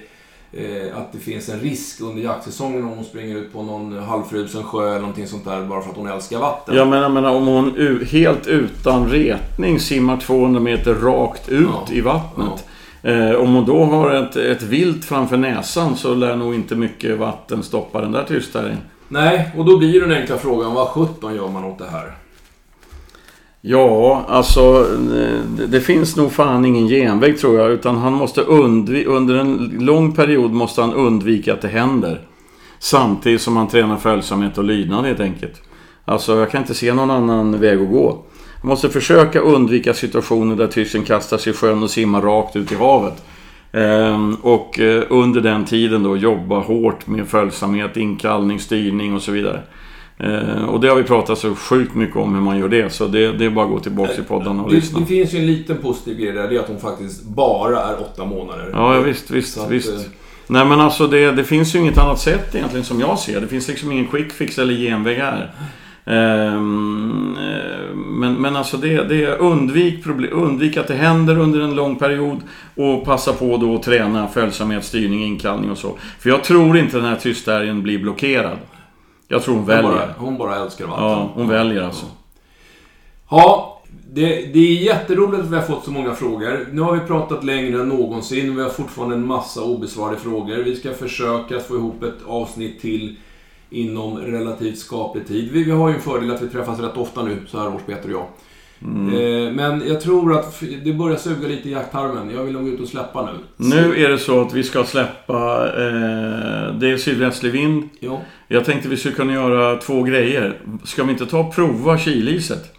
Speaker 1: eh, att det finns en risk under jaktsäsongen om hon springer ut på någon halvfrusen sjö eller någonting sånt där bara för att hon älskar vatten.
Speaker 2: Jag menar, menar om hon helt utan retning simmar 200 meter rakt ut
Speaker 1: Ja.
Speaker 2: i vattnet. Eh, om hon då har ett, ett vilt framför näsan så lär nog inte mycket vatten stoppa den där tystaren.
Speaker 1: Nej, och då blir den enkla frågan, vad 17 gör man åt det här?
Speaker 2: Ja, alltså det, det finns nog fan ingen genväg tror jag. Utan han måste undvika, under en lång period måste han undvika att det händer. Samtidigt som han tränar följsamhet och lydnad helt enkelt. Alltså jag kan inte se någon annan väg att gå. Han måste försöka undvika situationer där tysken kastar sig i sjön och simmar rakt ut i havet. Ehm, och eh, under den tiden då jobba hårt med följsamhet, inkallning, styrning och så vidare. Eh, och det har vi pratat så sjukt mycket om hur man gör det. Så det, det är bara att gå tillbaka till podden och
Speaker 1: Det,
Speaker 2: lyssna.
Speaker 1: det finns ju en liten positiv grej där, det är att hon faktiskt bara är 8 månader.
Speaker 2: Ja, visst, visst,
Speaker 1: att,
Speaker 2: visst.
Speaker 1: eh,
Speaker 2: Nej men alltså det, det finns ju inget annat sätt egentligen som jag ser. Det finns liksom ingen quick fix eller genväg här. Ehm, eh, men, men alltså det, det är undvik, problem, undvik att det händer under en lång period och passa på då att träna följsamhet, styrning, inkallning och så. För jag tror inte den här tystärgen blir blockerad. Jag tror hon
Speaker 1: hon,
Speaker 2: väljer.
Speaker 1: bara, hon bara älskar vatten.
Speaker 2: Ja, hon väljer alltså.
Speaker 1: Ja, det, det är jätteroligt att vi har fått så många frågor. Nu har vi pratat längre än någonsin. Vi har fortfarande en massa obesvarade frågor. Vi ska försöka få ihop ett avsnitt till inom relativt skaplig tid. Vi, vi har ju en fördel att vi träffas rätt ofta nu, så här års Peter och jag. Eh, men jag tror att det börjar suga lite i jakttarmen. Jag vill nog ut och släppa nu.
Speaker 2: Nu är det så att vi ska släppa... Eh, det är sydvästlig vind.
Speaker 1: Ja.
Speaker 2: Jag tänkte vi skulle kunna göra två grejer. Ska vi inte ta och prova kiliset?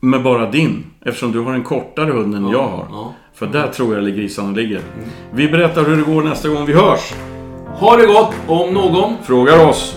Speaker 2: Med bara din. Eftersom du har en kortare hund än jag har.
Speaker 1: Ja.
Speaker 2: För där tror jag grisarna ligger. Vi berättar hur det går nästa gång vi hörs.
Speaker 1: Ha det gott! Om någon
Speaker 2: Frågar oss.